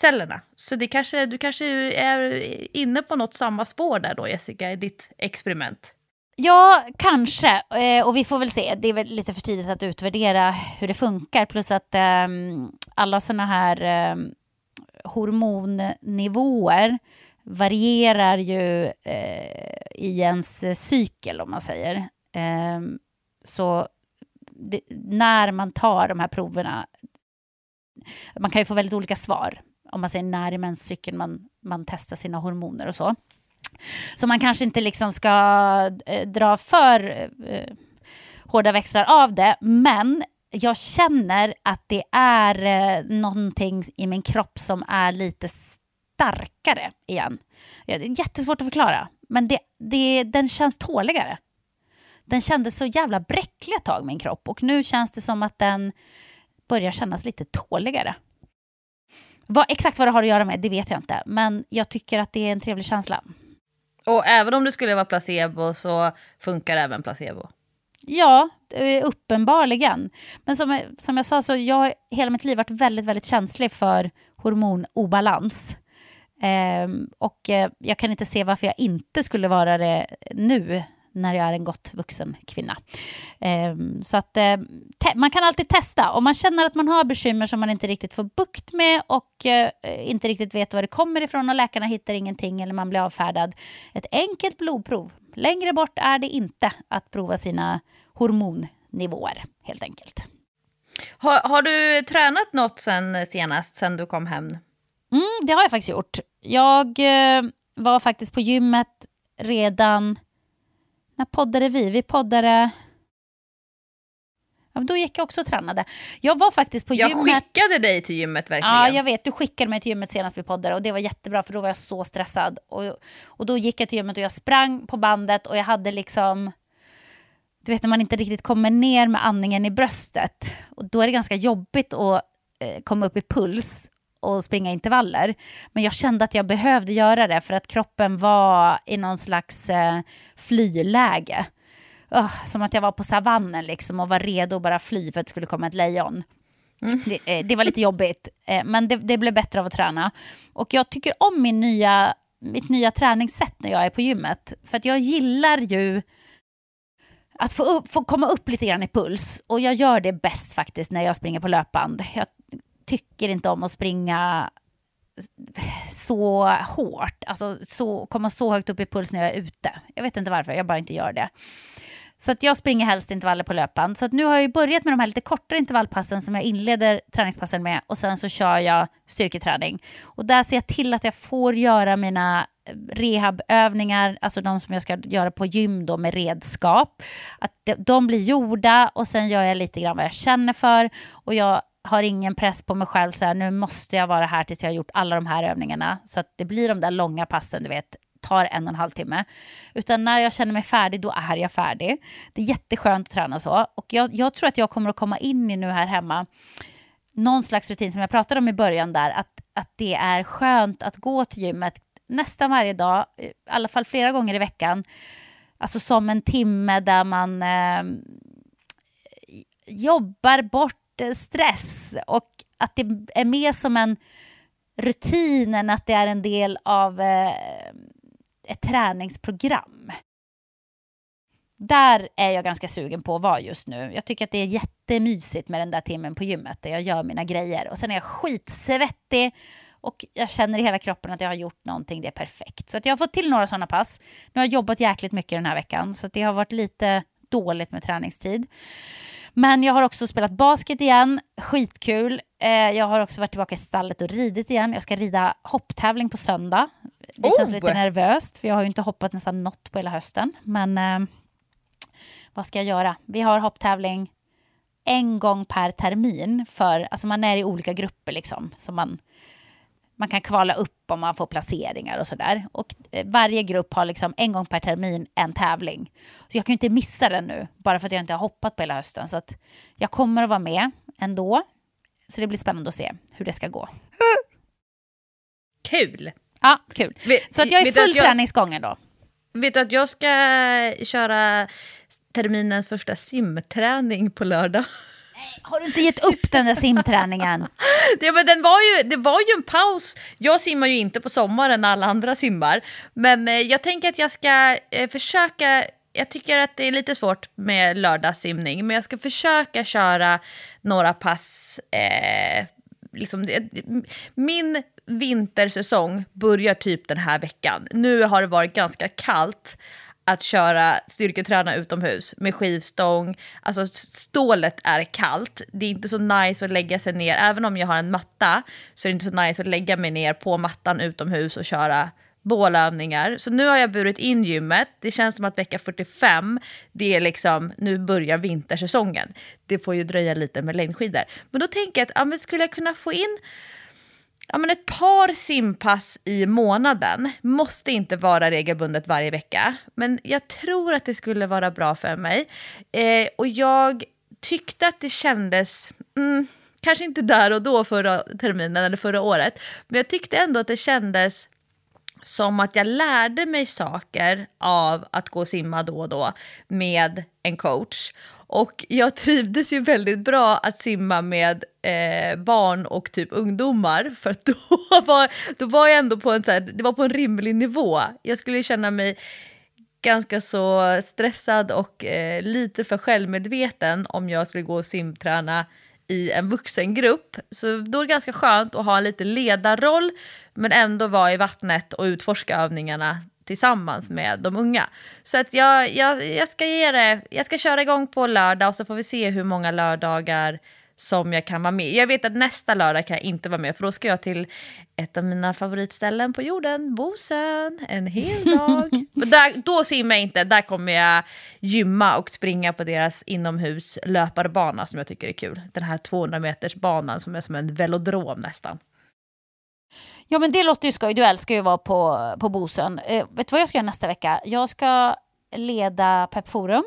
[SPEAKER 2] cellerna. Så det kanske, du kanske är inne på något samma spår där då Jessica i ditt experiment?
[SPEAKER 1] Ja, kanske. Eh, och vi får väl se. Det är väl lite för tidigt att utvärdera hur det funkar. Plus att eh, alla sådana här eh, hormonnivåer varierar ju eh, i ens cykel, om man säger. Ehm, så det, när man tar de här proverna, man kan ju få väldigt olika svar om man säger när i menscykeln man, man testar sina hormoner och så. Så man kanske inte liksom ska eh, dra för eh, hårda växlar av det, men jag känner att det är eh, någonting i min kropp som är lite starkare igen. Det är jättesvårt att förklara, men det, det, den känns tåligare. Den kändes så jävla bräcklig ett tag, min kropp, och nu känns det som att den börjar kännas lite tåligare. Vad, exakt vad det har att göra med, det vet jag inte. Men jag tycker att det är en trevlig känsla.
[SPEAKER 2] Och även om det skulle vara placebo så funkar även placebo?
[SPEAKER 1] Ja, uppenbarligen. Men som, som jag sa så jag har hela mitt liv varit väldigt, väldigt känslig för hormonobalans. Ehm, och eh, jag kan inte se varför jag inte skulle vara det nu när jag är en gott vuxen kvinna. Um, så att uh, man kan alltid testa. Om man känner att man har bekymmer som man inte riktigt får bukt med och uh, inte riktigt vet var det kommer ifrån och läkarna hittar ingenting eller man blir avfärdad. Ett enkelt blodprov. Längre bort är det inte att prova sina hormonnivåer helt enkelt.
[SPEAKER 2] Har, har du tränat något sen senast, sen du kom hem?
[SPEAKER 1] Mm, det har jag faktiskt gjort. Jag uh, var faktiskt på gymmet redan när poddade vi? Vi poddade... Ja, då gick jag också och tränade. Jag var faktiskt på
[SPEAKER 2] jag
[SPEAKER 1] gymmet.
[SPEAKER 2] Jag skickade dig till gymmet verkligen.
[SPEAKER 1] Ja, jag vet. Du skickade mig till gymmet senast vi poddade och det var jättebra för då var jag så stressad. Och, och då gick jag till gymmet och jag sprang på bandet och jag hade liksom... Du vet när man inte riktigt kommer ner med andningen i bröstet. Och då är det ganska jobbigt att eh, komma upp i puls och springa intervaller. Men jag kände att jag behövde göra det för att kroppen var i någon slags eh, flyläge. Oh, som att jag var på savannen liksom och var redo att bara fly för att det skulle komma ett lejon. Mm. Det, eh, det, var lite jobbigt, eh, men det, det, blev bättre av att träna. Och jag tycker om min nya, mitt nya träningssätt när jag är på gymmet. För att jag gillar ju att få, upp, få komma upp lite grann i puls. Och jag gör det bäst faktiskt när jag springer på löpband. Jag tycker inte om att springa så hårt, alltså så, komma så högt upp i puls när jag är ute. Jag vet inte varför, jag bara inte gör det. Så att jag springer helst intervaller på löpband. Så att nu har jag börjat med de här lite kortare intervallpassen som jag inleder träningspassen med och sen så kör jag styrketräning. Och där ser jag till att jag får göra mina eh, rehabövningar, alltså de som jag ska göra på gym då med redskap. Att de blir gjorda och sen gör jag lite grann vad jag känner för och jag har ingen press på mig själv så här, nu måste jag vara här tills jag har gjort alla de här övningarna. Så att det blir de där långa passen, du vet, tar en och en halv timme. Utan när jag känner mig färdig, då är jag färdig. Det är jätteskönt att träna så. Och jag, jag tror att jag kommer att komma in i nu här hemma någon slags rutin som jag pratade om i början där, att, att det är skönt att gå till gymmet nästan varje dag, i alla fall flera gånger i veckan. Alltså som en timme där man eh, jobbar bort Eh, stress och att det är mer som en rutin än att det är en del av eh, ett träningsprogram. Där är jag ganska sugen på att vara just nu. Jag tycker att det är jättemysigt med den där timmen på gymmet där jag gör mina grejer. Och sen är jag skitsvettig och jag känner i hela kroppen att jag har gjort någonting, det är perfekt. Så att jag har fått till några sådana pass. Nu har jag jobbat jäkligt mycket den här veckan så det har varit lite dåligt med träningstid. Men jag har också spelat basket igen, skitkul. Eh, jag har också varit tillbaka i stallet och ridit igen. Jag ska rida hopptävling på söndag. Det oh. känns lite nervöst, för jag har ju inte hoppat nästan något på hela hösten. Men eh, vad ska jag göra? Vi har hopptävling en gång per termin. För, alltså man är i olika grupper liksom. Så man, man kan kvala upp om man får placeringar och sådär. Och eh, varje grupp har liksom en gång per termin en tävling. Så jag kan ju inte missa den nu, bara för att jag inte har hoppat på hela hösten. Så att jag kommer att vara med ändå. Så det blir spännande att se hur det ska gå.
[SPEAKER 2] Kul!
[SPEAKER 1] Ja, kul. Vet, så att jag är full jag, träningsgång ändå.
[SPEAKER 2] Vet du att jag ska köra terminens första simträning på lördag?
[SPEAKER 1] Har du inte gett upp den där simträningen?
[SPEAKER 2] ja, men den var ju, det var ju en paus. Jag simmar ju inte på sommaren när alla andra simmar. Men eh, jag tänker att jag ska eh, försöka jag tycker att det är lite svårt med lördagssimning, men jag ska försöka köra några pass. Eh, liksom, eh, min vintersäsong börjar typ den här veckan. Nu har det varit ganska kallt att köra styrketräna utomhus med skivstång. Alltså stålet är kallt. Det är inte så nice att lägga sig ner. Även om jag har en matta så är det inte så nice att lägga mig ner på mattan utomhus och köra bålövningar. Så nu har jag burit in gymmet. Det känns som att vecka 45, det är liksom, nu börjar vintersäsongen. Det får ju dröja lite med längdskidor. Men då tänker jag att, ja, men skulle jag kunna få in ja, men ett par simpass i månaden. Måste inte vara regelbundet varje vecka, men jag tror att det skulle vara bra för mig. Eh, och jag tyckte att det kändes, mm, kanske inte där och då förra terminen eller förra året, men jag tyckte ändå att det kändes som att jag lärde mig saker av att gå och simma då och då med en coach. Och jag trivdes ju väldigt bra att simma med eh, barn och typ ungdomar för då var, då var jag ändå på en, så här, det var på en rimlig nivå. Jag skulle känna mig ganska så stressad och eh, lite för självmedveten om jag skulle gå och simträna i en vuxengrupp. Så då är det ganska skönt att ha en lite ledarroll men ändå vara i vattnet och utforska övningarna tillsammans med de unga. Så att jag, jag, jag ska ge det, jag ska köra igång på lördag och så får vi se hur många lördagar som jag kan vara med. Jag vet att nästa lördag kan jag inte vara med för då ska jag till ett av mina favoritställen på jorden, Bosön, en hel dag. där, då simmar jag inte, där kommer jag gymma och springa på deras inomhus löparbana som jag tycker är kul. Den här 200 meters banan som är som en velodrom nästan.
[SPEAKER 1] Ja men det låter ju skoj, du älskar ju att vara på, på Bosön. Eh, vet du vad jag ska göra nästa vecka? Jag ska leda Pepforum.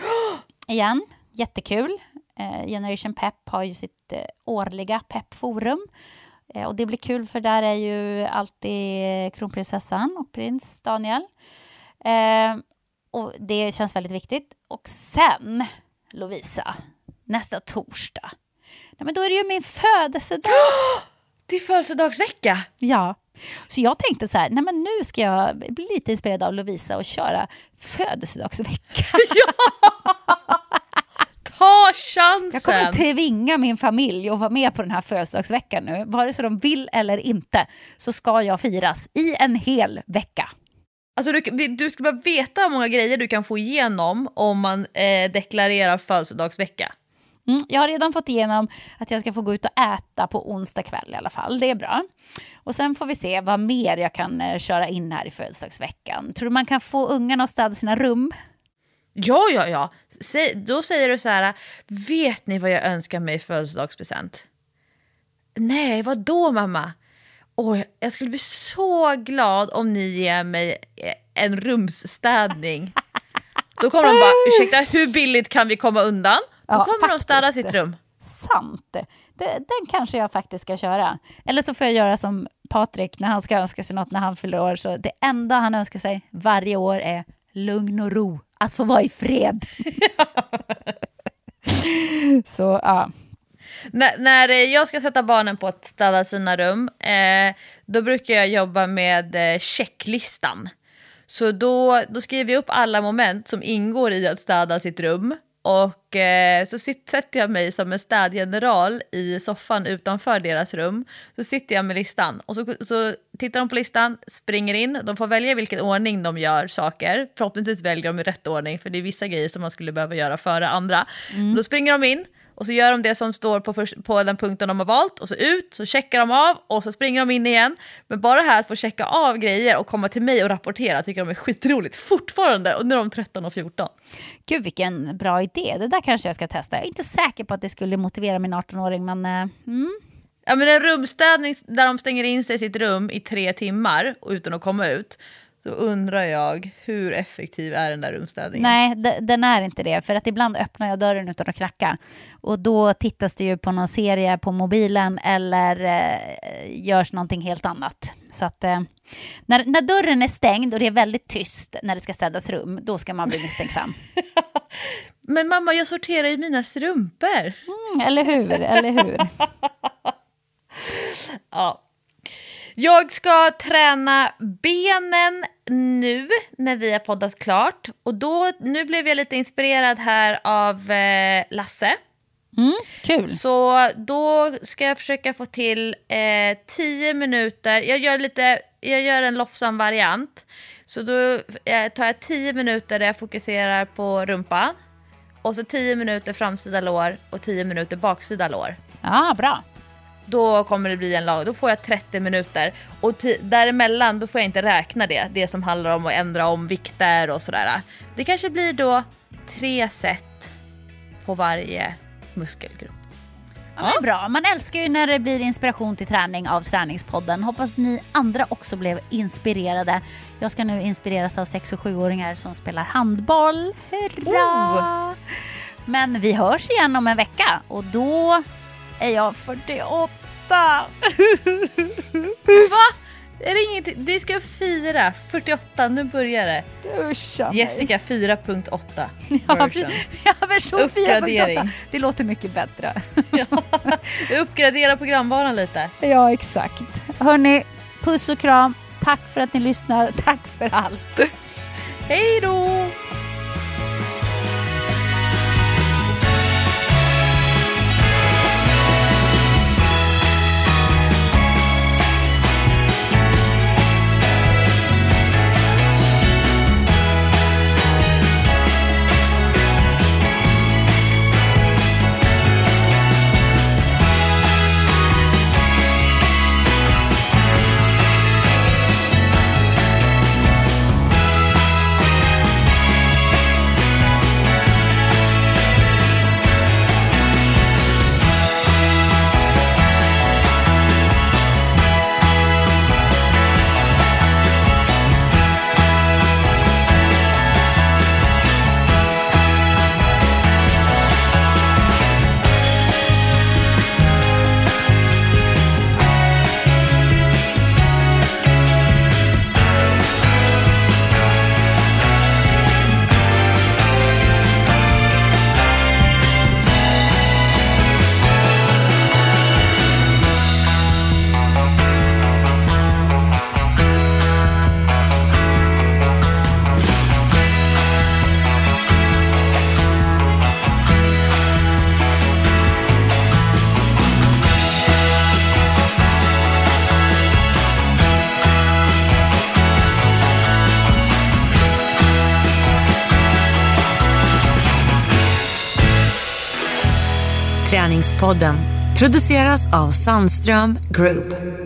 [SPEAKER 1] Igen, jättekul. Eh, Generation Pep har ju sitt eh, årliga Pepforum. Eh, och det blir kul för där är ju alltid kronprinsessan och prins Daniel. Eh, och det känns väldigt viktigt. Och sen, Lovisa, nästa torsdag. Nej, men då är det ju min födelsedag.
[SPEAKER 2] Det är födelsedagsvecka!
[SPEAKER 1] Ja. Så jag tänkte så här, nej men nu ska jag bli lite inspirerad av Lovisa och köra födelsedagsvecka.
[SPEAKER 2] ja! Ta chansen!
[SPEAKER 1] Jag kommer tvinga min familj att vara med på den här födelsedagsveckan nu. Vare sig de vill eller inte så ska jag firas i en hel vecka.
[SPEAKER 2] Alltså du, du ska bara veta hur många grejer du kan få igenom om man eh, deklarerar födelsedagsvecka.
[SPEAKER 1] Mm, jag har redan fått igenom att jag ska få gå ut och äta på onsdag kväll i alla fall. Det är bra. Och sen får vi se vad mer jag kan eh, köra in här i födelsedagsveckan. Tror du man kan få ungarna att städa sina rum?
[SPEAKER 2] Ja, ja, ja. Säg, då säger du så här, vet ni vad jag önskar mig i födelsedagspresent? Nej, vad då mamma? Åh, jag skulle bli så glad om ni ger mig en rumsstädning. Då kommer de bara, ursäkta hur billigt kan vi komma undan? Då
[SPEAKER 1] Ja,
[SPEAKER 2] kommer de städa
[SPEAKER 1] faktiskt.
[SPEAKER 2] sitt rum.
[SPEAKER 1] Sant. Det, den kanske jag faktiskt ska köra. Eller så får jag göra som Patrik när han ska önska sig något när han fyller år. Så det enda han önskar sig varje år är lugn och ro. Att få vara i fred. så ja.
[SPEAKER 2] När, när jag ska sätta barnen på att städa sina rum, eh, då brukar jag jobba med eh, checklistan. Så då, då skriver jag upp alla moment som ingår i att städa sitt rum. Och eh, så sit, sätter jag mig som en städgeneral i soffan utanför deras rum. Så sitter jag med listan och så, så tittar de på listan, springer in. De får välja vilken ordning de gör saker. Förhoppningsvis väljer de i rätt ordning för det är vissa grejer som man skulle behöva göra före andra. Då springer de in och så gör de det som står på, först, på den punkten de har valt och så ut, så checkar de av och så springer de in igen. Men bara det här att få checka av grejer och komma till mig och rapportera tycker de är skitroligt fortfarande och nu är de 13 och 14.
[SPEAKER 1] Gud vilken bra idé. Det där kanske jag ska testa. Jag är inte säker på att det skulle motivera min 18-åring men eh, mm.
[SPEAKER 2] Ja men en rumstädning där de stänger in sig i sitt rum i tre timmar utan att komma ut. Då undrar jag, hur effektiv är den där rumstädningen?
[SPEAKER 1] Nej, d- den är inte det. För att ibland öppnar jag dörren utan att knacka. Och då tittas det ju på någon serie på mobilen eller eh, görs någonting helt annat. Så att eh, när, när dörren är stängd och det är väldigt tyst när det ska städas rum, då ska man bli misstänksam.
[SPEAKER 2] Men mamma, jag sorterar ju mina strumpor.
[SPEAKER 1] Mm, eller hur? Eller hur?
[SPEAKER 2] Ja. Jag ska träna benen nu när vi har poddat klart. Och då, nu blev jag lite inspirerad här av eh, Lasse.
[SPEAKER 1] Mm, kul.
[SPEAKER 2] Så då ska jag försöka få till eh, 10 minuter. Jag gör, lite, jag gör en loftsam variant. Så då eh, tar jag 10 minuter där jag fokuserar på rumpan. Och så 10 minuter framsida lår och 10 minuter baksida lår.
[SPEAKER 1] Ja, bra.
[SPEAKER 2] Då kommer det bli en lag, då får jag 30 minuter. Och däremellan då får jag inte räkna det, det som handlar om att ändra om vikter och sådär. Det kanske blir då tre set på varje muskelgrupp.
[SPEAKER 1] Ja, men bra. Man älskar ju när det blir inspiration till träning av Träningspodden. Hoppas ni andra också blev inspirerade. Jag ska nu inspireras av 6 och 7-åringar som spelar handboll. Hurra! Men vi hörs igen om en vecka och då är jag 48.
[SPEAKER 2] Va? Är det ingenting? Du ska fira 48, nu börjar det.
[SPEAKER 1] Uscha mig.
[SPEAKER 2] Jessica 4.8
[SPEAKER 1] Ja,
[SPEAKER 2] version.
[SPEAKER 1] ja, version
[SPEAKER 2] Uppgradering.
[SPEAKER 1] 4.8. Det låter mycket bättre.
[SPEAKER 2] Uppgradera programvaran lite.
[SPEAKER 1] Ja, exakt. Hörni, puss och kram. Tack för att ni lyssnar. Tack för allt.
[SPEAKER 2] Hej då!
[SPEAKER 3] Träningspodden produceras av Sandström Group.